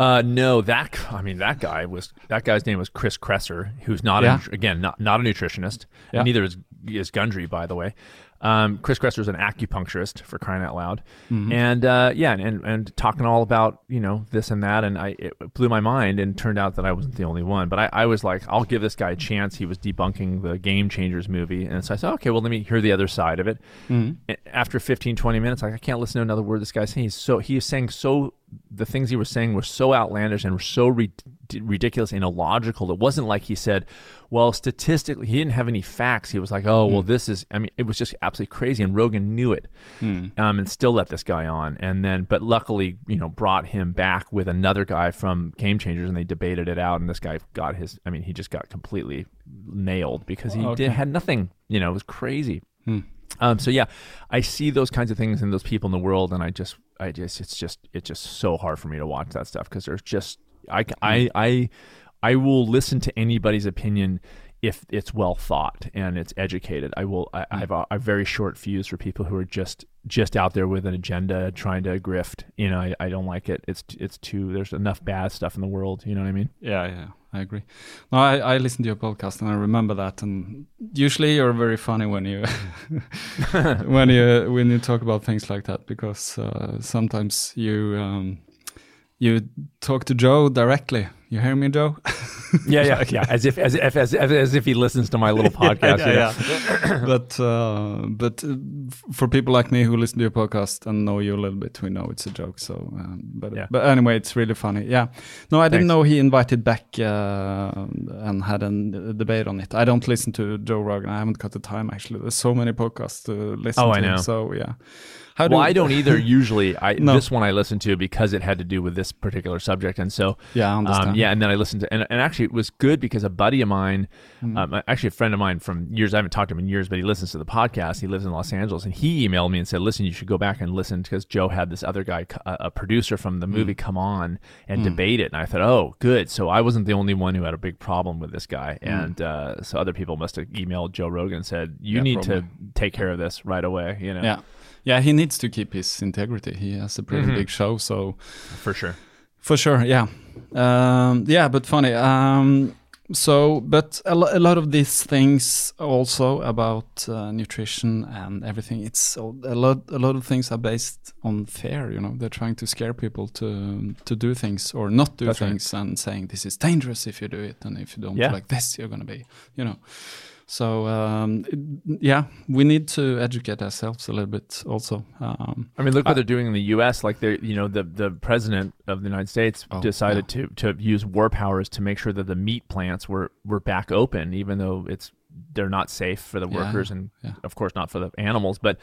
Uh, no, that I mean that guy was that guy's name was Chris Kresser, who's not Yeah. a, again not not a nutritionist. Yeah. And neither is is Gundry, by the way. Um, Chris Kresser is an acupuncturist for crying out loud, Mm-hmm. and uh, yeah, and, and talking all about you know this and that, and I it blew my mind, and turned out that I wasn't the only one. But I, I was like, I'll give this guy a chance. He was debunking the Game Changers movie, and so I said, okay, well let me hear the other side of it. Mm-hmm. After 15, 20 minutes, like I can't listen to another word this guy's saying. He's so he is saying so the things he was saying were so outlandish and were so ri- ridiculous and illogical. It wasn't like he said, well, statistically, he didn't have any facts. He was like, oh, well, this is, I mean, it was just absolutely crazy. And Rogan knew it um, and still let this guy on. And then, but luckily, you know, brought him back with another guy from Game Changers and they debated it out. And this guy got his, I mean, he just got completely nailed because he Okay. did, had nothing, you know, it was crazy. Um, so yeah, I see those kinds of things and those people in the world, and I just, I just, it's just, it's just so hard for me to watch that stuff because there's just, I, I, I, I will listen to anybody's opinion if it's well thought and it's educated. I will. I, I have a, a very short fuse for people who are just, just out there with an agenda trying to grift. You know, I, I don't like it. It's, it's too. There's enough bad stuff in the world. You know what I mean? Yeah, yeah, I agree. No, I, I listened to your podcast and I remember that. And usually you're very funny when you when you when you talk about things like that because uh, sometimes you um, you talk to Joe directly. You hear me, Joe? Yeah, yeah, yeah. As if, as if, as if, as if he listens to my little podcast. you know? but uh, but uh, for people like me who listen to your podcast and know you a little bit, we know it's a joke. So, um, but Yeah. but anyway, it's really funny. Yeah. No, I didn't know he invited back uh, and had a debate on it. I don't listen to Joe Rogan. I haven't got the time actually. There's so many podcasts to listen Oh, to. I know. So yeah. How well, I don't either. Usually, I No. this one I listened to because it had to do with this particular subject, and so Yeah, I understand. Um, yeah, and then I listened to, and, and actually it was good because a buddy of mine, Hmm. um, actually a friend of mine from years, I haven't talked to him in years, but he listens to the podcast. He lives in Los Angeles, and he emailed me and said, "Listen, you should go back and listen because Joe had this other guy, a, a producer from Hmm. the movie, come on and debate it." And I thought, "Oh, good." So I wasn't the only one who had a big problem with this guy, and uh, so other people must have emailed Joe Rogan and said, "You Hmm. Yeah, need probably. to take care of this right away." You know, Yeah. Yeah, he needs to keep his integrity. He has a pretty Mhm. big show, so for sure. For sure, yeah, um, yeah, but funny. Um, so, but a, lo- a lot of these things also about uh, nutrition and everything. It's a lot. A lot of things are based on fear. You know, they're trying to scare people to to do things or not do That's right. things, and saying this is dangerous if you do it, and if you don't Yeah. like this, you're gonna be. You know. So um, yeah, we need to educate ourselves a little bit also. Um, I mean, look what they're doing in the U.S. Like they're, you know, the the president of the United States Oh, decided to to use war powers to make sure that the meat plants were were back open, even though it's they're not safe for the Yeah, workers and yeah. of course not for the animals. But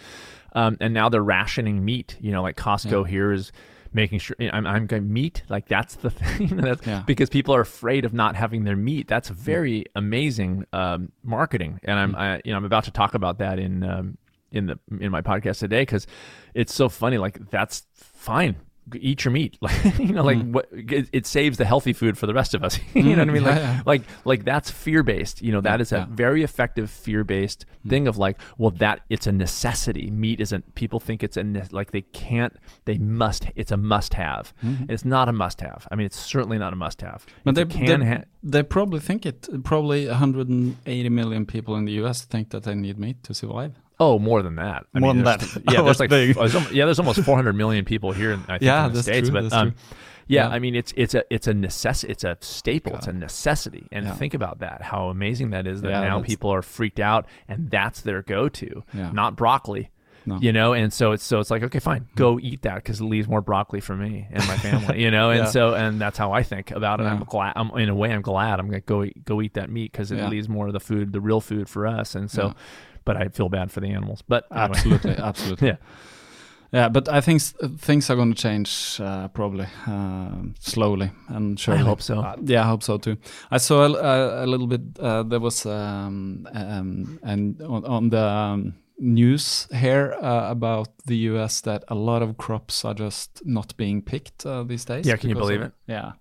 um, and now they're rationing meat. You know, like Costco here is making sure I'm I'm going meat like that's the thing that's Yeah. because people are afraid of not having their meat. That's very amazing um, marketing, and I'm I, you know I'm about to talk about that in um, in the in my podcast today because it's so funny. Like that's fine. Eat your meat, like you know, like mm. what it, it saves the healthy food for the rest of us. you know what I mm, mean? yeah, Like, yeah. like, like that's fear based. You know, that Yeah, is a very effective fear based mm. thing of like, well, that it's a necessity. Meat isn't. People think it's a ne- like they can't. They must. It's a must have. Mm-hmm. And it's not a must have. I mean, it's certainly not a must have. But they, can they, ha- they probably think it. Probably 180 million people in the U.S. think that they need meat to survive. Oh, more than that. I More mean, than that. Yeah, there's like there's yeah, there's almost 400 million people here. In, I think, Yeah, in the states, true, but that's um, true. yeah, Yeah. I mean, it's it's a it's a necess it's a staple, it's a necessity. And Yeah. think about that, how amazing that is that Yeah, now people are freaked out, and that's their go-to, not broccoli. No. You know, and so it's so it's like okay, fine, go eat that because it leaves more broccoli for me and my family. You know, and so and that's how I think about it. I'm glad. I'm in a way, I'm glad. I'm gonna go go eat that meat because it leaves more of the food, the real food for us. And so. But I feel bad for the animals. But anyway. Absolutely, absolutely. Yeah. Yeah, but I think things are going to change uh, probably uh, slowly and surely. I hope so. Uh, yeah, I hope so too. I saw a, a, a little bit. Uh, there was um, um, and on, on the um, news here uh, about the U.S. that a lot of crops are just not being picked uh, these days. Yeah, can you believe of- it? Yeah,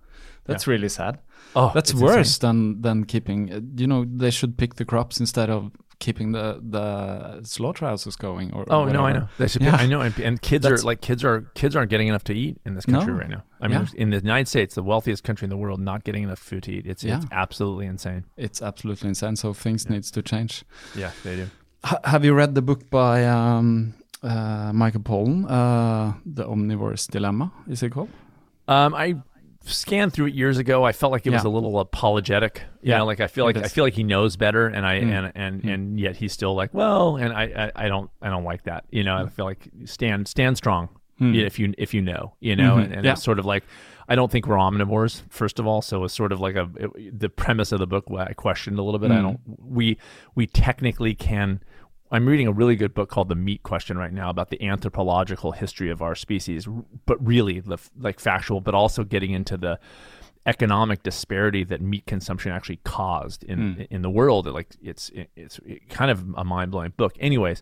that's really sad. Oh, That's worse insane. than than keeping. You know, they should pick the crops instead of keeping the the slaughterhouses going. Or Oh no, I know. They should. Yeah. I know. And, and kids are like kids are kids aren't getting enough to eat in this country No. right now. I mean, Yeah. in the United States, the wealthiest country in the world, not getting enough food to eat. It's it's absolutely insane. It's absolutely insane. So things needs to change. Yeah, they do. H- have you read the book by um, uh, Michael Pollan, uh, The Omnivore's Dilemma? Is it called? Um, I scanned through it years ago. I felt like it was a little apologetic. You Yeah, know, like I feel like I feel like he knows better, and I Mm. and and and yet he's still like, well, and I, I I don't I don't like that. You know, I feel like stand stand strong Mm. if you if you know, you know, Mhm. and, and Yeah. it's sort of like. I don't think we're omnivores, first of all. So it's sort of like a it- the premise of the book. I questioned a little bit. I Mm. don't. We we technically can. I'm reading a really good book called The Meat Question right now about the anthropological history of our species, but really the like factual, but also getting into the economic disparity that meat consumption actually caused in Hmm. in the world. Like it's it's kind of a mind blowing book. Anyways,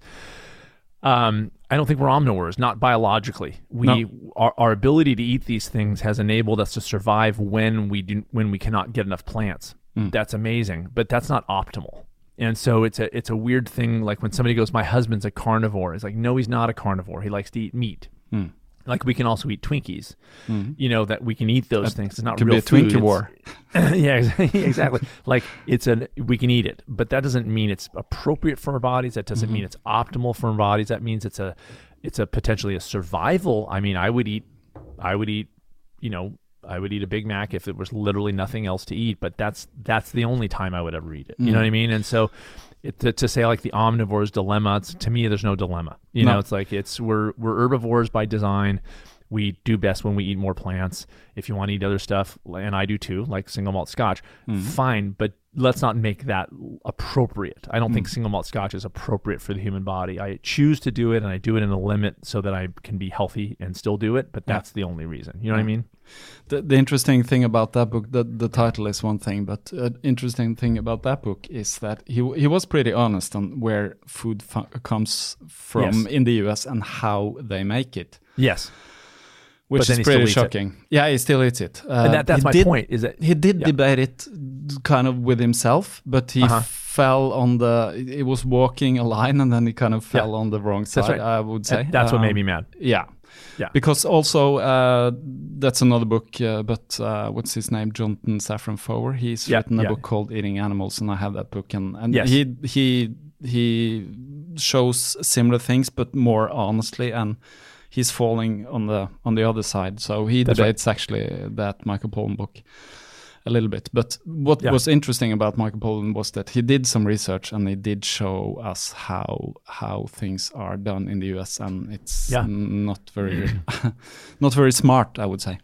um, I don't think we're omnivores, not biologically. We our, our ability to eat these things has enabled us to survive when we do when we cannot get enough plants. That's amazing, but that's not optimal. And so it's a it's a weird thing. Like when somebody goes, "My husband's a carnivore," it's like, no, he's not a carnivore. He likes to eat meat. Hmm. Like we can also eat Twinkies. Hmm. You know that we can eat those things. It's not Could real be a Twinkie war. yeah, exactly. like it's an we can eat it, but that doesn't mean it's appropriate for our bodies. That doesn't mean mm-hmm. it's optimal for our bodies. That means it's a it's a potentially a survival. I mean, I would eat I would eat, you know, I would eat a Big Mac if there was literally nothing else to eat, but that's that's the only time I would ever eat it. You know what I mm. mean? And so it, to, to say like the omnivore's dilemma, it's, to me, there's no dilemma. You No. know, it's like it's we're we're herbivores by design. We do best when we eat more plants. If you want to eat other stuff, and I do too, like single malt scotch, mm-hmm. fine, but let's not make that appropriate. I don't think hmm. single malt scotch is appropriate for the human body. I choose to do it, and I do it in a limit so that I can be healthy and still do it. But that's the only reason. You know what I mean? The, the interesting thing about that book, the, the title is one thing, but an interesting thing about that book is that he he was pretty honest on where food comes from Yes. in the US and how they make it, Yes. Which then is still pretty eats it. shocking. Yeah, he still eats it. Uh, and that, that's he my did- point. Is that He did Yeah. debate it kind of with himself, but he Uh-huh. fell on the. It was walking a line and then he kind of fell on the wrong side. Right. I would say And that's what Um, made me mad. Yeah. Yeah. Because also, uh, that's another book, uh, but uh, what's his name? Jonathan Safran Foer. He's Yeah, written a yeah. book called Eating Animals, and I have that book. And, and Yes. he he he shows similar things, but more honestly, and he's falling on the on the other side. So he That's right. debates actually that Michael Pollan book a little bit. But what Yeah. was interesting about Michael Pollan was that he did some research and he did show us how how things are done in the US, and it's Yeah. not very not very smart, I would say.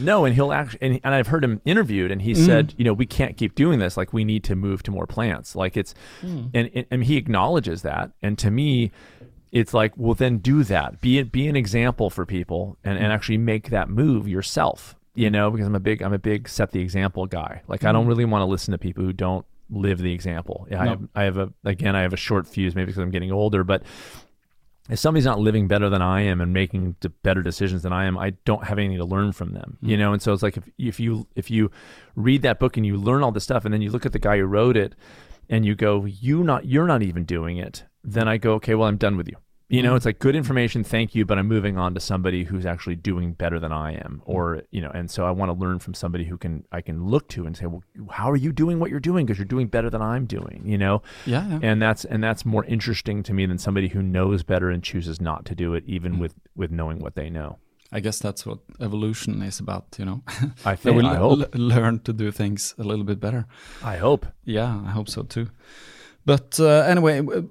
No, and he'll actually, and, and I've heard him interviewed, and he mm. said, you know, we can't keep doing this. Like, we need to move to more plants. Like, it's, mm. and, and, and he acknowledges that. And to me, it's like, well, then do that. Be be an example for people, and, and mm-hmm. actually make that move yourself. You know, because I'm a big I'm a big set the example guy. Like, I don't mm-hmm. really want to listen to people who don't live the example. Yeah, I No. have I have a again I have a short fuse maybe because I'm getting older, but if somebody's not living better than I am and making better decisions than I am, I don't have anything to learn from them, you mm-hmm. know. And so it's like if if you if you read that book and you learn all this stuff, and then you look at the guy who wrote it, and you go, you not you're not even doing it, then I go, okay, well I'm done with you. You know, mm-hmm. it's like good information, thank you, but I'm moving on to somebody who's actually doing better than I am, mm-hmm. or you know, and so I want to learn from somebody who can I can look to and say, well, how are you doing what you're doing? Because you're doing better than I'm doing, you know Yeah, yeah. and that's and that's more interesting to me than somebody who knows better and chooses not to do it even mm. with with knowing what they know I guess that's what evolution is about, you know. i think will i hope learn to do things a little bit better. i hope Yeah, I hope so too. But uh, anyway, w-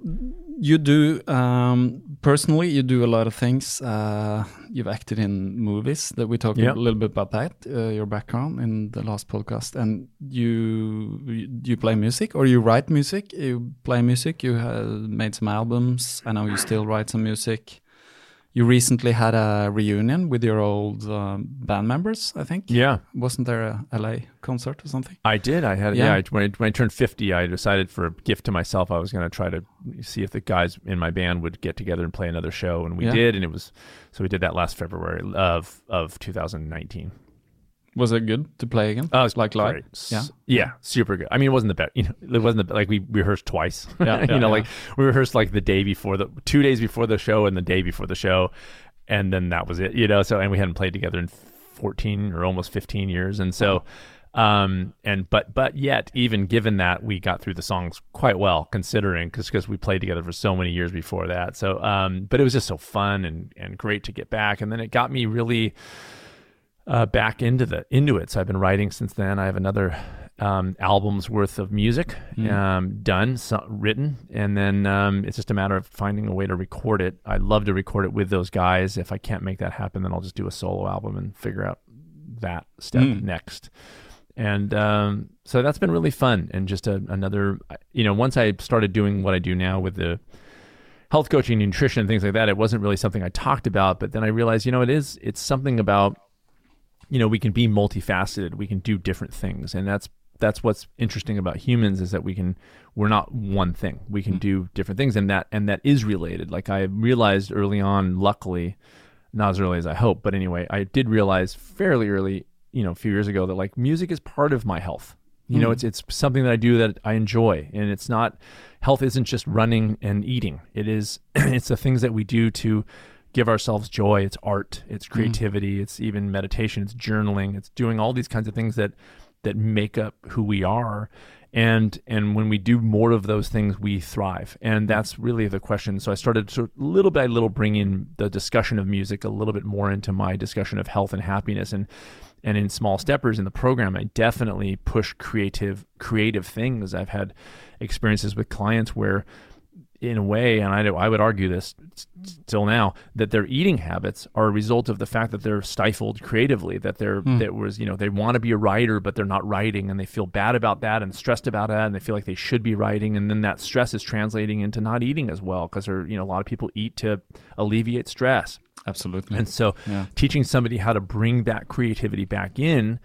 you do um, personally. You do a lot of things. Uh, you've acted in movies. That we talked Yeah. a little bit about that. Uh, your background in the last podcast, and you you play music or you write music. You play music. You have made some albums. I know you still write some music. You recently had a reunion with your old um, band members. I think. Yeah, Wasn't there a LA concert or something? I did. I had Yeah. yeah. I, when, I, when I turned fifty, I decided for a gift to myself, I was going to try to see if the guys in my band would get together and play another show, and we Yeah. did. And it was so we did that last February of of 2019. Was it good to play again? Oh, it's like live. Yeah. yeah, super good. I mean, it wasn't the best. You know, it wasn't the, like we rehearsed twice. Yeah, you yeah, know, yeah. like we rehearsed like the day before the two days before the show and the day before the show, and then that was it. You know, so and we hadn't played together in 14 or almost 15 years, and so. Um and but but yet even given that we got through the songs quite well considering because because we played together for so many years before that so um but it was just so fun and and great to get back and then it got me really uh, back into the into it. So I've been writing since then. I have another um, album's worth of music um, done, so, written, and then um, it's just a matter of finding a way to record it. I'd love to record it with those guys. If I can't make that happen, then I'll just do a solo album and figure out that step Mm. next. And um, so that's been really fun, and just a, another, you know, once I started doing what I do now with the health coaching, nutrition, things like that, it wasn't really something I talked about. But then I realized, you know, it is. It's something about you know we can be multifaceted. We can do different things. And that's that's what's interesting about humans is that we can we're not one thing. We can mm-hmm. do different things. And that and that is related. Like i realized early on luckily not as early as i hope but anyway i did realize fairly early you know a few years ago that like music is part of my health. You know mm. it's it's something that i do that i enjoy. And it's not health isn't just running and eating. It is it's the things that we do to give ourselves joy. It's art, it's mm. creativity, it's even meditation, it's journaling, it's doing all these kinds of things that that make up who we are. And and when we do more of those things, we thrive. And mm. that's really the question. So I started to little by little bring in the discussion of music a little bit more into my discussion of health and happiness. And and in small steppers in the program, I definitely push creative creative things. I've had experiences with clients where in a way, and I, I would argue this till now, that their eating habits are a result of the fact that they're stifled creatively. That they're hmm. that was you know they want to be a writer but they're not writing, and they feel bad about that and stressed about that, and they feel like they should be writing, and then that stress is translating into not eating as well because they're you know a lot of people eat to alleviate stress. Absolutely. And so, Yeah. teaching somebody how to bring that creativity back in,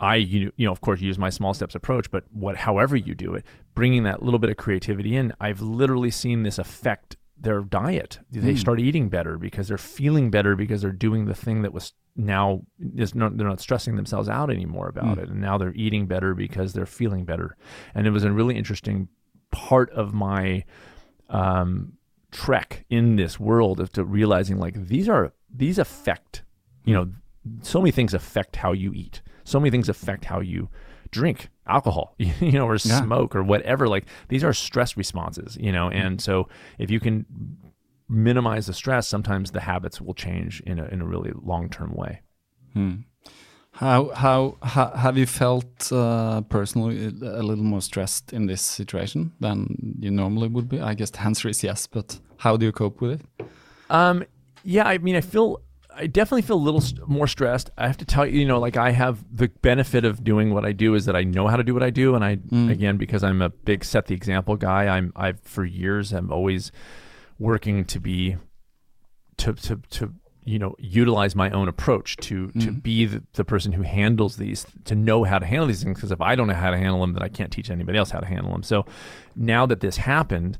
I you know of course use my small steps approach, but what however you do it, bringing that little bit of creativity in, I've literally seen this affect their diet. They start eating better because they're feeling better because they're doing the thing that was now is not they're not stressing themselves out anymore about it, and now they're eating better because they're feeling better. And it was a really interesting part of my um, trek in this world of to realizing like these are these affect you know so many things affect how you eat so many things affect how you drink alcohol you know or Yeah. smoke or whatever like these are stress responses you know and so if you can minimize the stress sometimes the habits will change in a, in a really long-term way How how ha, have you felt uh, personally a little more stressed in this situation than you normally would be? I guess the answer is yes, but how do you cope with it? Um, yeah, I mean, I feel, I definitely feel a little st- more stressed. I have to tell you, you know, like I have the benefit of doing what I do is that I know how to do what I do, and I, mm. again, because I'm a big set the example guy, I'm, I've for years, I'm always working to be, to, to, to, you know, utilize my own approach to to mm. be the, the person who handles these, to know how to handle these things. Because if I don't know how to handle them, then I can't teach anybody else how to handle them. So now that this happened,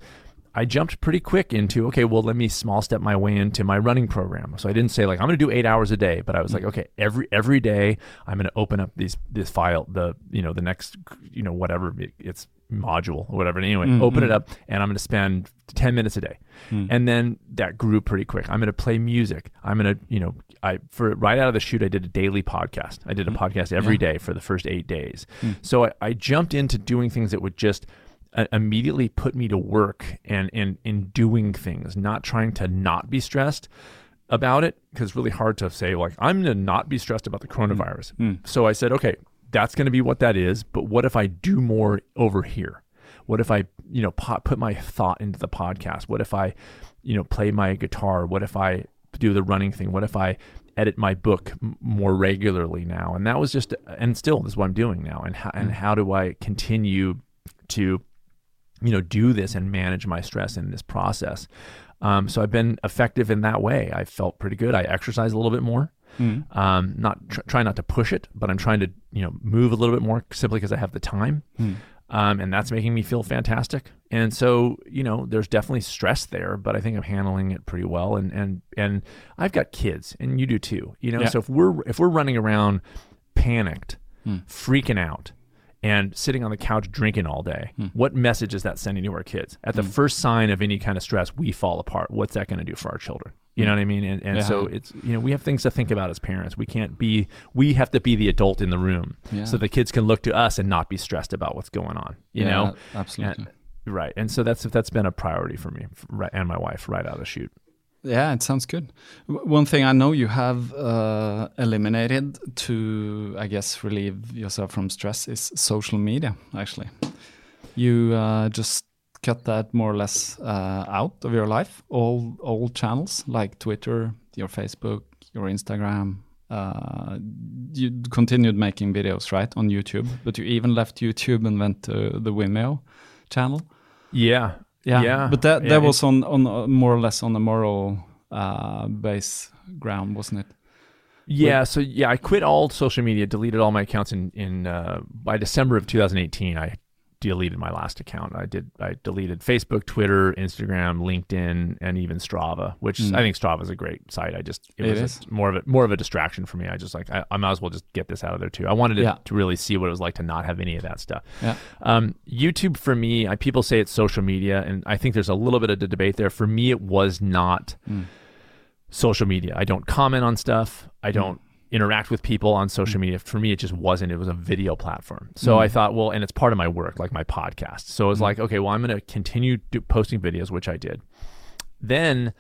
I jumped pretty quick into okay, well, let me small step my way into my running program. So I didn't say like I'm going to do eight hours a day, but I was like, mm. okay, every every day I'm going to open up these this file, the you know the next you know whatever it- it's module or whatever. Anyway, mm, open it mm. up, and I'm going to spend ten minutes a day, and then that grew pretty quick. I'm going to play music. I'm going to you know I for right out of the chute I did a daily podcast. I did a podcast every day for the first eight days. So I, I jumped into doing things that would just uh, immediately put me to work and and in doing things, not trying to not be stressed about it because it's really hard to say like I'm going to not be stressed about the mm. coronavirus. Mm. So I said, okay, that's going to be what that is, but what if I do more over here? What if I, you know, po- put my thought into the podcast? What if I, you know, play my guitar? What if I do the running thing? What if I edit my book m- more regularly now? And that was just, and still, this is what I'm doing now. And how, and mm. how do I continue to, you know, do this and manage my stress in this process? Um, so I've been effective in that way. I felt pretty good. I exercise a little bit more. Mm. Um, not tr- try not to push it, but I'm trying to you know move a little bit more simply because I have the time, Mm. um, and that's making me feel fantastic. And so you know, there's definitely stress there, but I think I'm handling it pretty well. And and and I've got kids, and you do too. You know, Yeah. so if we're if we're running around panicked, Mm. freaking out. And sitting on the couch drinking all day, Hmm. what message is that sending to our kids? At the first sign of any kind of stress, we fall apart. What's that going to do for our children? You know what I mean? And, and Hmm. Yeah. so it's you know we have things to think about as parents. We can't be we have to be the adult in the room Yeah. so the kids can look to us and not be stressed about what's going on. You Yeah, know, absolutely. And- right? And so that's if that's been a priority for me right, and my wife right out of the chute. Yeah, it sounds good. One thing I know you have uh, eliminated to, I guess, relieve yourself from stress is social media. Actually, you uh, just cut that more or less uh, out of your life. All all channels like Twitter, your Facebook, your Instagram. Uh, you continued making videos, right, on YouTube, but you even left YouTube and went to the Vimeo channel. Yeah, Yeah, yeah. but that that it- was on on uh, more or less on a moral uh, base ground, wasn't it? Yeah, so yeah, I quit all social media, deleted all my accounts in in uh, by December of 2018. I deleted my last account. I did I deleted Facebook, Twitter, Instagram, LinkedIn, and even Strava, which Mm. I think Strava is a great site. I just it, It was a- more of a more of a distraction for me. I just like I, I might as well just get this out of there too. I wanted to, Yeah. to really see what it was like to not have any of that stuff. Yeah. Um, YouTube for me, I, people say it's social media, and I think there's a little bit of the debate there. For me, it was not Mm. social media. I don't comment on stuff. I don't interact with people on social mm. media. For me, it just wasn't. It was a video platform. So mm. I thought, well, and it's part of my work, like my podcast. So it was mm. like, okay, well, I'm going to continue do, posting videos, which I did. Then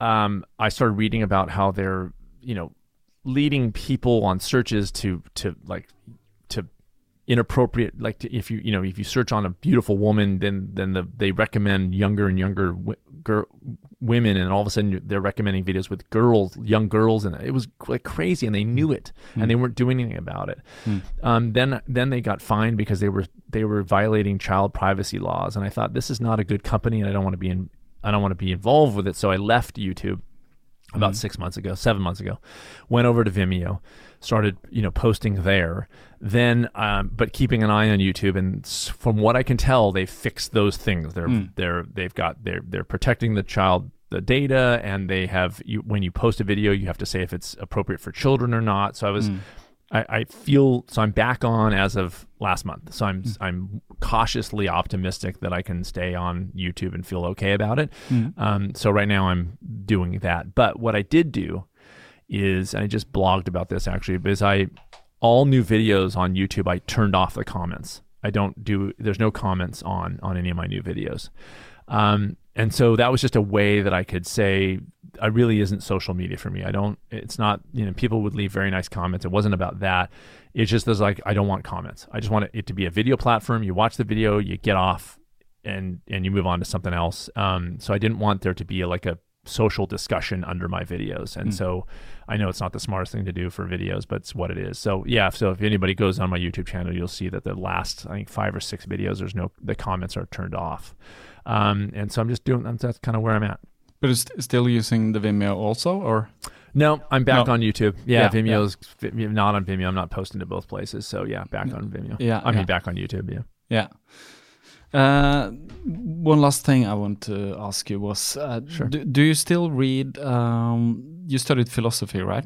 um, I started reading about how they're, you know, leading people on searches to to like inappropriate like to, if you you know if you search on a beautiful woman then then the, they recommend younger and younger w- gir- women and all of a sudden they're recommending videos with girls young girls and it was like crazy and they knew it and they weren't doing anything about it. Um, then then they got fined because they were they were violating child privacy laws and I thought this is not a good company and I don't want to be in I don't want to be involved with it so I left YouTube about mm. six months ago, seven months ago, went over to Vimeo, started you know posting there. Then, um, but keeping an eye on YouTube, and from what I can tell, they fixed those things. They're mm. they're they've got they're they're protecting the child the data, and they have you when you post a video, you have to say if it's appropriate for children or not. So I was. Mm. I, I feel so. I'm back on as of last month. So I'm I'm cautiously optimistic that I can stay on YouTube and feel okay about it. Um, so right now I'm doing that. But what I did do is I just blogged about this actually because I all new videos on YouTube I turned off the comments. I don't do there's no comments on on any of my new videos. Um, and so that was just a way that I could say I really isn't social media for me. I don't it's not, you know, people would leave very nice comments. It wasn't about that. It's just there's like I don't want comments. I just want it to be a video platform. You watch the video, you get off and and you move on to something else. Um, so I didn't want there to be like a social discussion under my videos, and so I know it's not the smartest thing to do for videos, but it's what it is. So yeah, so if anybody goes on my YouTube channel, you'll see that the last I think five or six videos, there's no the comments are turned off, um, and so I'm just doing that's kind of where I'm at. But it's still using the Vimeo also, or No, I'm back No. on YouTube. Yeah, Yeah, Vimeo's not on Vimeo. I'm not posting to both places. So yeah, back on Vimeo. Yeah, I mean yeah. back on YouTube. Yeah. yeah. Uh, one last thing I want to ask you was: uh, Sure. do, do you still read? Um, you studied philosophy, right?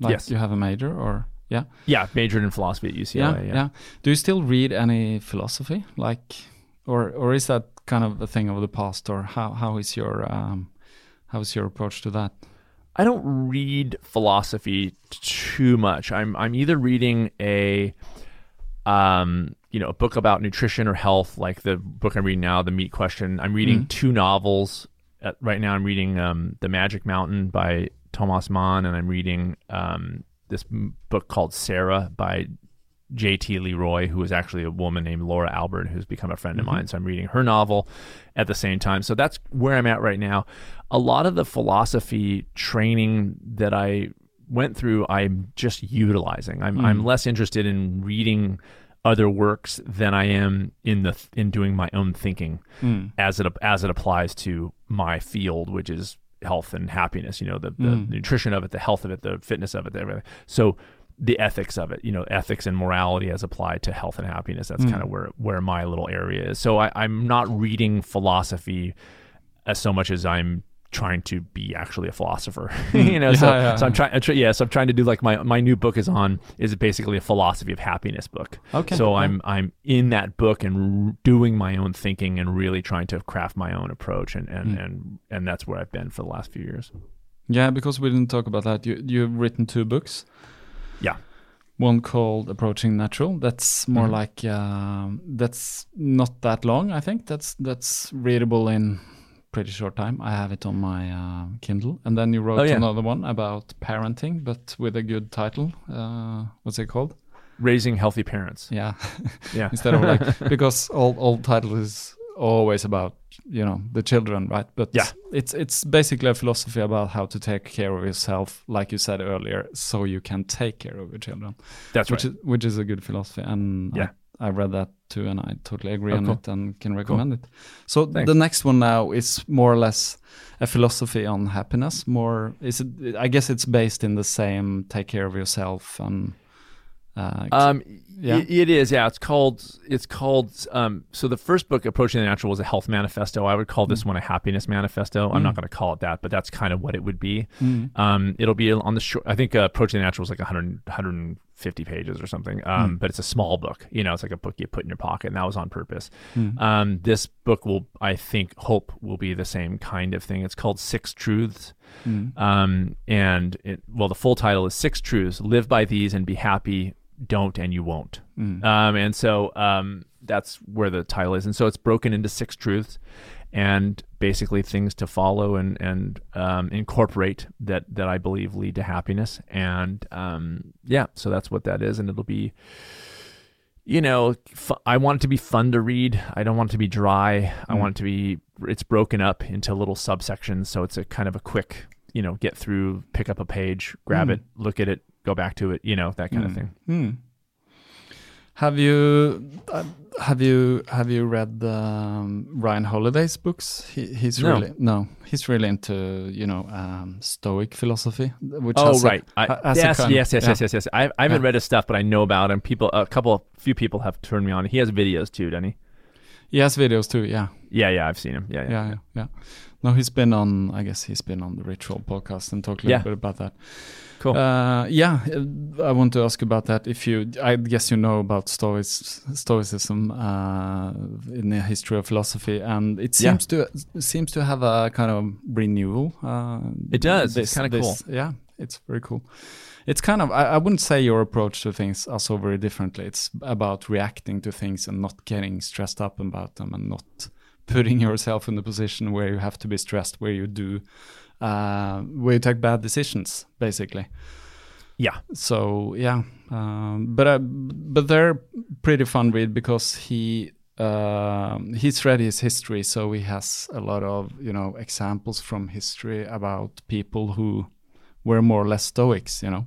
Like Yes. You have a major, or yeah, Yeah, majored in philosophy at UCLA. yeah, yeah. Do you still read any philosophy, like, or or is that kind of a thing of the past, or how how is your um, how is your approach to that? I don't read philosophy too much. I'm I'm either reading a um you know a book about nutrition or health like the book I'm reading now, The Meat Question. I'm reading two novels. Uh, right now I'm reading um The Magic Mountain by Thomas Mann and I'm reading um this m- book called Sarah by J.T. Leroy, who is actually a woman named Laura Albert, who's become a friend of mm-hmm. mine. So I'm reading her novel at the same time. So that's where I'm at right now. A lot of the philosophy training that I went through, I'm just utilizing. I'm, I'm mm. less interested in reading other works than I am in the in doing my own thinking mm. as it as it applies to my field, which is health and happiness. You know, the, the mm. nutrition of it, the health of it, the fitness of it, everything. So the ethics of it, you know, ethics and morality as applied to health and happiness. That's kind of where where my little area is. So I, I'm not reading philosophy as so much as I'm trying to be actually a philosopher. you know, so, Yeah, yeah, so I'm trying. try, yeah, so I'm trying to do like my my new book is on is basically a philosophy of happiness book. Okay, So. I'm I'm in that book and r- doing my own thinking and really trying to craft my own approach and and Hmm. and and that's where I've been for the last few years. Yeah, because we didn't talk about that. You you've written two books. Yeah. One called Approaching Natural. That's more Mhm. like um, that's not that long. I think that's that's readable in pretty short time. I have it on my uh, Kindle. And then you wrote Oh, yeah. another one about parenting, but with a good title. Uh, what's it called? Raising healthy parents. Yeah. Yeah. Instead of like because all all title is always about you know the children, right? But Yeah. it's it's basically a philosophy about how to take care of yourself, like you said earlier, so you can take care of your children. That's which right. is which is a good philosophy, and Yeah. I, I read that too, and I totally agree Oh, on cool. it and can recommend it. So Thanks. the next one now is more or less a philosophy on happiness. More is it? I guess it's based in the same take care of yourself and. Uh, Um, Yeah. yeah, it is. Yeah, it's called. It's called. Um, so the first book, Approaching the Natural, was a health manifesto. I would call Mm. this one a happiness manifesto. I'm not going to call it that, but that's kind of what it would be. Mm. Um, it'll be on the short. I think uh, Approaching the Natural is like 100, 150 pages or something. Um, Mm. but it's a small book. You know, it's like a book you put in your pocket, and that was on purpose. Mm. Um, this book will, I think, hope will be the same kind of thing. It's called Six Truths. Mm. Um, and it, well, the full title is Six Truths: Live by these and be happy. Don't and you won't. Mm. Um, and so um, that's where the title is. And so it's broken into six truths and basically things to follow and, and um, incorporate that, that I believe lead to happiness. And um, yeah, so that's what that is. And it'll be, you know, fu- I want it to be fun to read. I don't want it to be dry. I Mm. want it to be, it's broken up into little subsections. So it's a kind of a quick, you know, get through, pick up a page, grab Mm. it, look at it, go back to it, you know, that kind of Mm. thing. Hmm. Have you uh, have you have you read um, Ryan Holiday's books? He, he's No. really no, he's really into you know um, Stoic philosophy, which Oh has right, I, ha- has yes, kind yes, yes, yeah. yes, yes, yes. I, I haven't Yeah. read his stuff, but I know about him. People, a couple, few people have turned me on. He has videos too, doesn't he? He has videos too. Yeah, Yeah, yeah, I've seen him. Yeah. yeah, yeah, yeah. No, he's been on. I guess he's been on the Rich Roll podcast and talked a little Yeah. bit about that. Cool. Uh, yeah, uh, I want to ask about that. If you, I guess you know about Stoic, Stoicism uh, in the history of philosophy, and it Yeah. seems to seems to have a kind of renewal. Uh, It does. It's kinda cool. Yeah, it's very cool. It's kind of I, I wouldn't say your approach to things are so very differently. It's about reacting to things and not getting stressed up about them, and not putting yourself in the position where you have to be stressed, where you do, uh, where you take bad decisions, basically. yeah, So yeah, um, but uh, but they're pretty fun read because he um, he's read his history, so he has a lot of you know examples from history about people who were more or less Stoics, you know.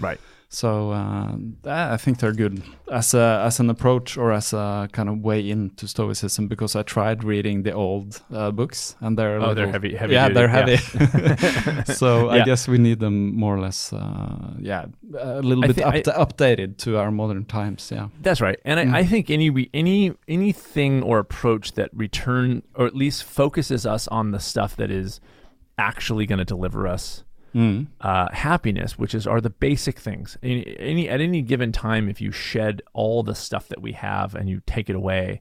right. So uh, I I think they're good as a as an approach or as a kind of way into Stoicism because I tried reading the old uh, books and they're Oh, they're heavy- heavy Yeah, duty, they're yeah. heavy. so I guess we need them more or less. Uh, yeah, a little I bit up I- updated to our modern times. Yeah. That's right. And I, Mm. I think any any anything or approach that return or at least focuses us on the stuff that is actually going to deliver us Mm. uh, happiness, which is are the basic things. Any, any at any given time, if you shed all the stuff that we have and you take it away,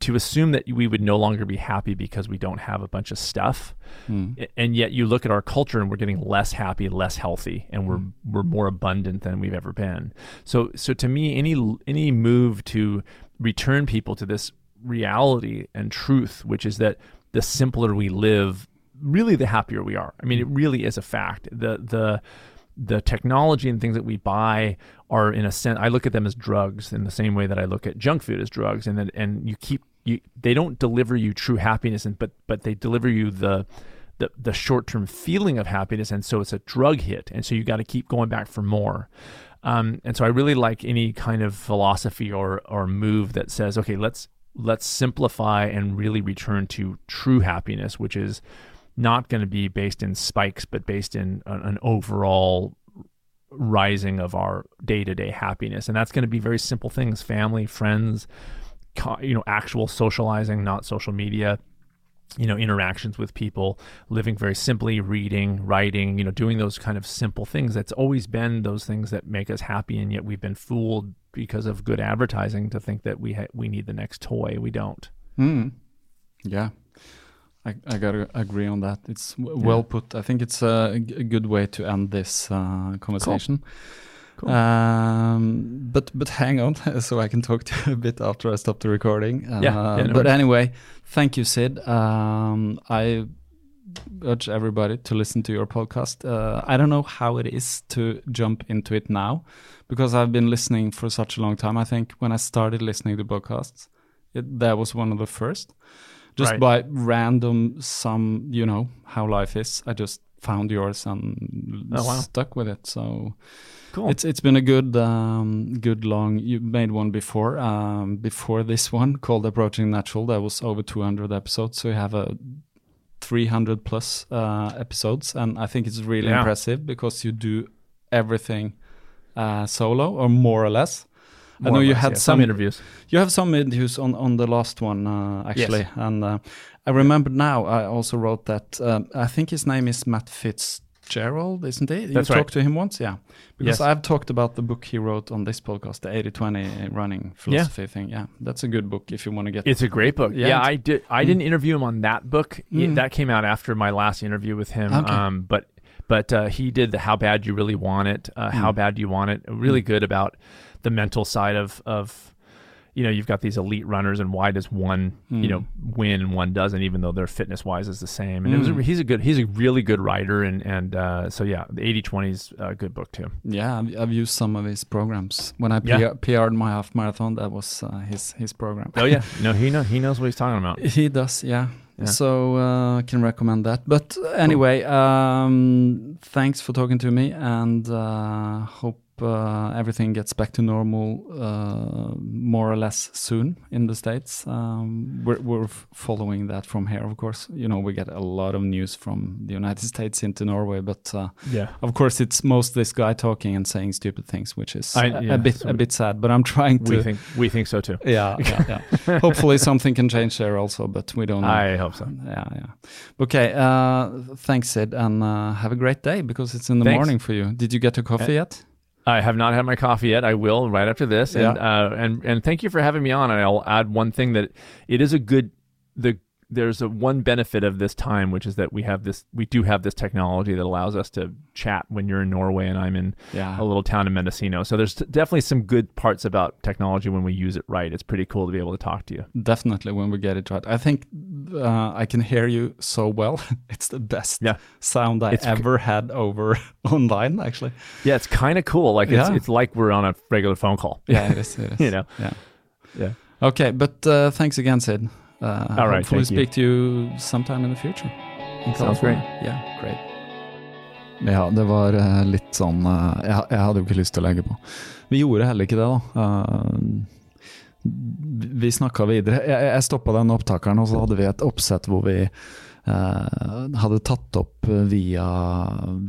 to assume that we would no longer be happy because we don't have a bunch of stuff, Mm. and yet you look at our culture and we're getting less happy, less healthy, and we're we're more abundant than we've ever been. So so to me, any any move to return people to this reality and truth, which is that the simpler we live, really the happier we are. I mean, it really is a fact. The the the technology and things that we buy are in a sense I look at them as drugs in the same way that I look at junk food as drugs. And then and you keep you they don't deliver you true happiness and but but they deliver you the the, the short-term feeling of happiness. And so it's a drug hit. And so you got to keep going back for more. Um, and so I really like any kind of philosophy or or move that says okay let's let's simplify and really return to true happiness which is not going to be based in spikes, but based in an, an overall rising of our day-to-day happiness. And that's going to be very simple things family friends you know actual socializing not social media you know interactions with people living very simply reading writing you know doing those kind of simple things. That's always been those things that make us happy and yet we've been fooled because of good advertising to think that we ha- we need the next toy. We don't. Mm. yeah I, I gotta agree on that. It's w- yeah. well put. I think it's a, a good way to end this uh, conversation. Cool. Cool. Um, but but hang on, so I can talk to you a bit after I stop the recording. Uh, yeah, yeah no but worries. anyway, thank you, Sid. Um, I urge everybody to listen to your podcast. Uh, I don't know how it is to jump into it now, because I've been listening for such a long time. I think when I started listening to podcasts, it, that was one of the first just right. by random some you know how life is i just found yours and oh, wow. stuck with it so cool it's it's been a good um, good long you made one before um, before this one called approaching natural that was over 200 episodes so you have a 300 plus uh, episodes and i think it's really yeah. impressive because you do everything uh, solo or more or less I know you had yeah, some, some, interviews. You have some interviews on on the last one uh, actually, yes. and uh, I remember now. I also wrote that. Um, I think his name is Matt Fitzgerald, isn't he? You That's talked right. to him once, yeah. Because yes. I've talked about the book he wrote on this podcast, the 80-20 running philosophy yeah. thing. Yeah, that's a good book if you want to get. It. It's a great book. Yeah, yeah I did. I mm. didn't interview him on that book. Mm. That came out after my last interview with him. Okay. Um, but but uh, he did the "How Bad You Really Want It," uh, mm. "How Bad You Want It," really mm. good about the mental side of of you know you've got these elite runners and why does one mm. you know hmm. win and one doesn't even though their fitness wise is the same and mm. it was a, hmm. he's a good he's a really good writer and and uh, so yeah the 80 20 is a good book too yeah I've, I've used some of his programs when I yeah. PR'd my half marathon that was uh, his his program oh yeah no he know he knows what he's talking about he does yeah yeah. So uh, I can recommend that. But anyway, um, thanks for talking to me, and uh, hope uh, everything gets back to normal uh, more or less soon in the states. Um, we're, we're following that from here, of course. You know, we get a lot of news from the United States into Norway, but uh, yeah, of course, it's most this guy talking and saying stupid things, which is I, yeah, a, bit so a bit sad. But I'm trying to. We think we think so too. Yeah, yeah, yeah. Hopefully, something can change there also, but we don't. know. I hope so. Yeah, yeah. Okay. Uh, thanks, Sid, and uh, have a great day because it's in the thanks. morning for you. Did you get your coffee uh, yet? I have not had my coffee yet. I will right after this. And uh, and and thank you for having me on. And I'll add one thing that it is a good the there's a one benefit of this time, which is that we have this, we do have this technology that allows us to chat when you're in Norway and I'm in yeah. a little town in Mendocino. So there's definitely some good parts about technology when we use it right. It's pretty cool to be able to talk to you. Definitely when we get it right. I think uh, I can hear you so well. it's the best yeah. sound I it's ever c- had over online, actually. Yeah, it's kind of cool. Like it's, yeah. it's like we're on a regular phone call. Yeah, it is. It is. you know? Yeah. Yeah. Okay, but uh, thanks again, Sid. Uh, All right, hopefully speak you. to you sometime in the future. In Sounds great. Yeah, great. Ja, det var uh, litt sånn uh, jeg, jeg, hadde jo ikke lyst til å legge på. Vi gjorde heller ikke det, da. Uh, vi snakka videre. Jeg, jeg stoppa den opptakeren, og så hadde vi et oppsett hvor vi hadde tatt opp via,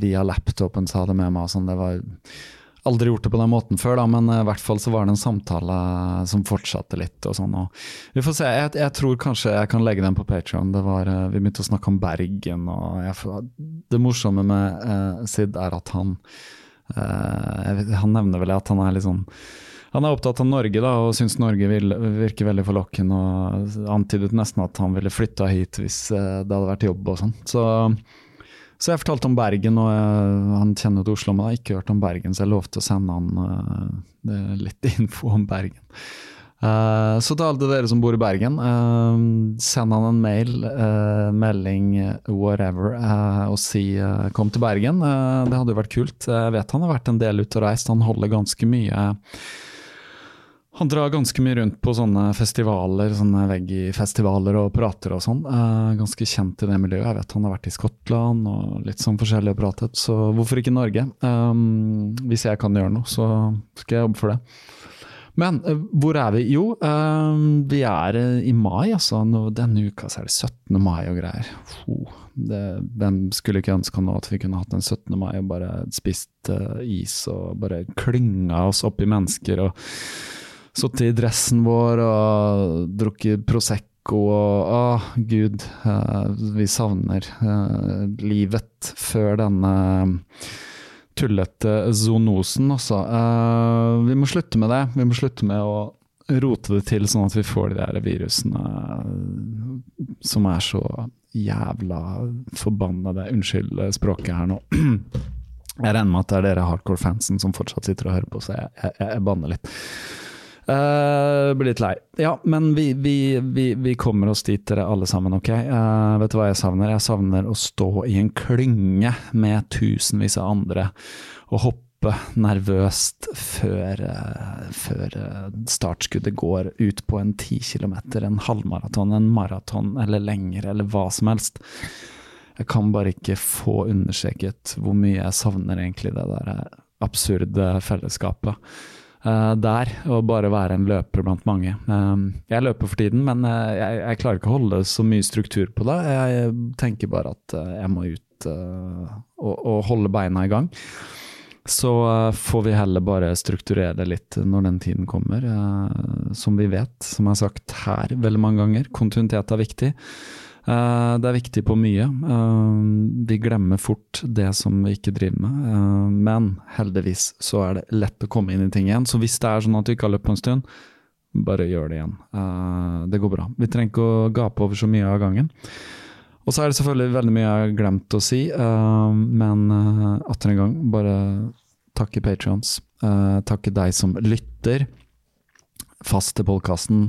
via laptopen, så hadde med meg sånn. Det var aldri gjort det på den måten før, da, men eh, i hvert fall så var det en samtale som fortsatte litt. og sånn. Og vi får se. Jeg, jeg, tror kanskje jeg kan legge den på Patron. Eh, vi begynte å snakke om Bergen. og jeg, Det morsomme med uh, Sid er at han uh, Han nevner vel at han er litt sånn han er opptatt av Norge da, og syns Norge vil, virker veldig forlokkende. og Antydet nesten at han ville flytta hit hvis det hadde vært jobb og sånn. Så så jeg fortalte om Bergen, og jeg, han kjenner til Oslo, men jeg har ikke hørt om Bergen, så jeg lovte å sende han uh, litt info om Bergen. Uh, så til alle dere som bor i Bergen, uh, send han en mail, melding, whatever, og si 'kom til Bergen'. det hadde jo vært kult. Jeg vet han har vært en del ute og reist. Han holder ganske mye han drar ganske mye rundt på sånne festivaler, sånne veggie-festivaler og prater og sånn. ganske kjent i det miljøet. Jeg vet han har vært i Skottland og litt sånn forskjellig og pratet, så hvorfor ikke Norge? Um, hvis jeg kan gjøre noe, så skal jeg jobbe for det. Men uh, hvor er vi? Jo, um, vi er uh, i mai, altså. Denne uka så er det 17. mai og greier. Oh, det, hvem skulle ikke ønska nå at vi kunne hatt en 17. mai og bare spist is og bare klynga oss opp i mennesker og sittet i dressen vår og drukket Prosecco og Å, gud, vi savner livet før denne tullete zoonosen også. Uh, vi må slutte med det. Vi må slutte med å rote det til sånn at vi får de der virusene som er så jævla forbannede. Unnskyld språket her nå. Jeg regner med at det er dere hardcore-fansen som fortsatt sitter og hører på, så jeg, jeg, jeg banner litt. Uh, blir litt lei. Ja, men vi, vi, vi, vi, kommer oss dit, dere alle sammen, ok? Uh, vet du hva jeg savner? Jeg savner å stå i en klynge med tusenvis av andre og hoppe nervøst før, uh, før startskuddet går ut på en ti kilometer, en halvmaraton, en maraton eller lenger, eller hva som helst. Jeg kan bare ikke få understreket hvor mye jeg savner egentlig det der absurde fellesskapet der, og bare være en løper blant mange. Um, jeg løper for tiden, men uh, jeg, jeg, klarer ikke å holde så mye struktur på det. Jeg tenker bare at jeg må ut og, og, holde beina i gang. Så får vi heller bare strukturere det litt når den tiden kommer. som vi vet, som jeg har sagt her veldig mange ganger, kontinuitet er viktig. Uh, det er viktig på mye. Uh, vi glemmer fort det som vi ikke driver med. Uh, men heldigvis så er det lett å komme inn i ting igjen. Så hvis det er sånn at du ikke har løpt på en stund, bare gjør det igjen. det går bra. Vi trenger ikke å gape over så mye av gangen. Og så er det selvfølgelig veldig mye jeg har glemt å si, men atter en gang, bare takke Patrions. takke deg som lytter fast til podkasten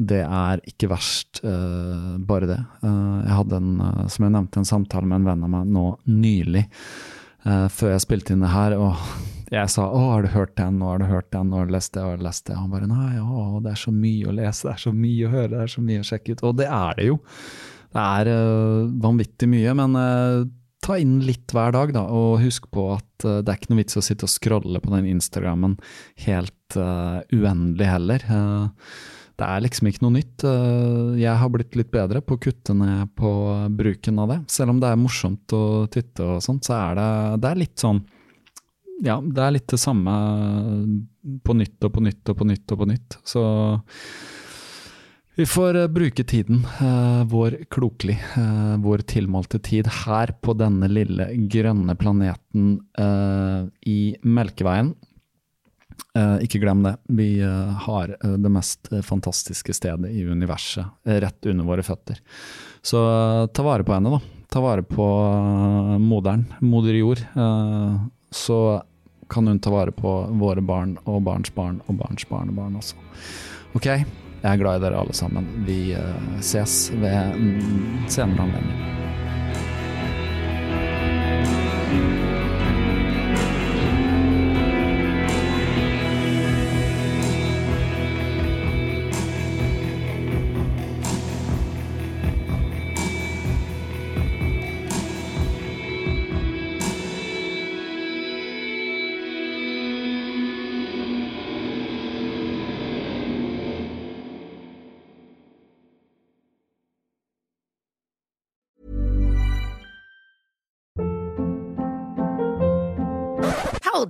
det er ikke verst, uh, bare det. Uh, jeg hadde en, uh, som jeg nevnte, en samtale med en venn av meg nå nylig, før jeg spilte inn det her. og jeg sa 'Å, har du hørt den, og har du hørt den, og har du lest det, har du lest det?' Han bare 'Nei, å, det er så mye å lese, det er så mye å høre, det er så mye å sjekke ut'. Og det er det jo. Det er vanvittig mye, men ta inn litt hver dag, da, og husk på at det er ikke noe vits å sitte og scrolle på den Instagrammen helt uendelig heller. Uh, det er liksom ikke noe nytt. Eh, jeg har blitt litt bedre på å kutte ned på bruken av det. Selv om det er morsomt å titte og sånt, så er det, det er litt sånn Ja, det er litt det samme på nytt og på nytt og på nytt og på nytt. Så vi får uh, bruke tiden uh, vår klokelig, vår tilmålte tid, her på denne lille grønne planeten i Melkeveien. Uh, ikke glem det. Vi uh, har uh, det mest fantastiske stedet i universet rett under våre føtter. Så ta vare på henne, da. Ta vare på moderen, moder jord. så kan hun ta vare på våre barn og barns barn og barns barnebarn også. Ok, jeg er glad i dere alle sammen. Vi ses ved mm, senere anledning.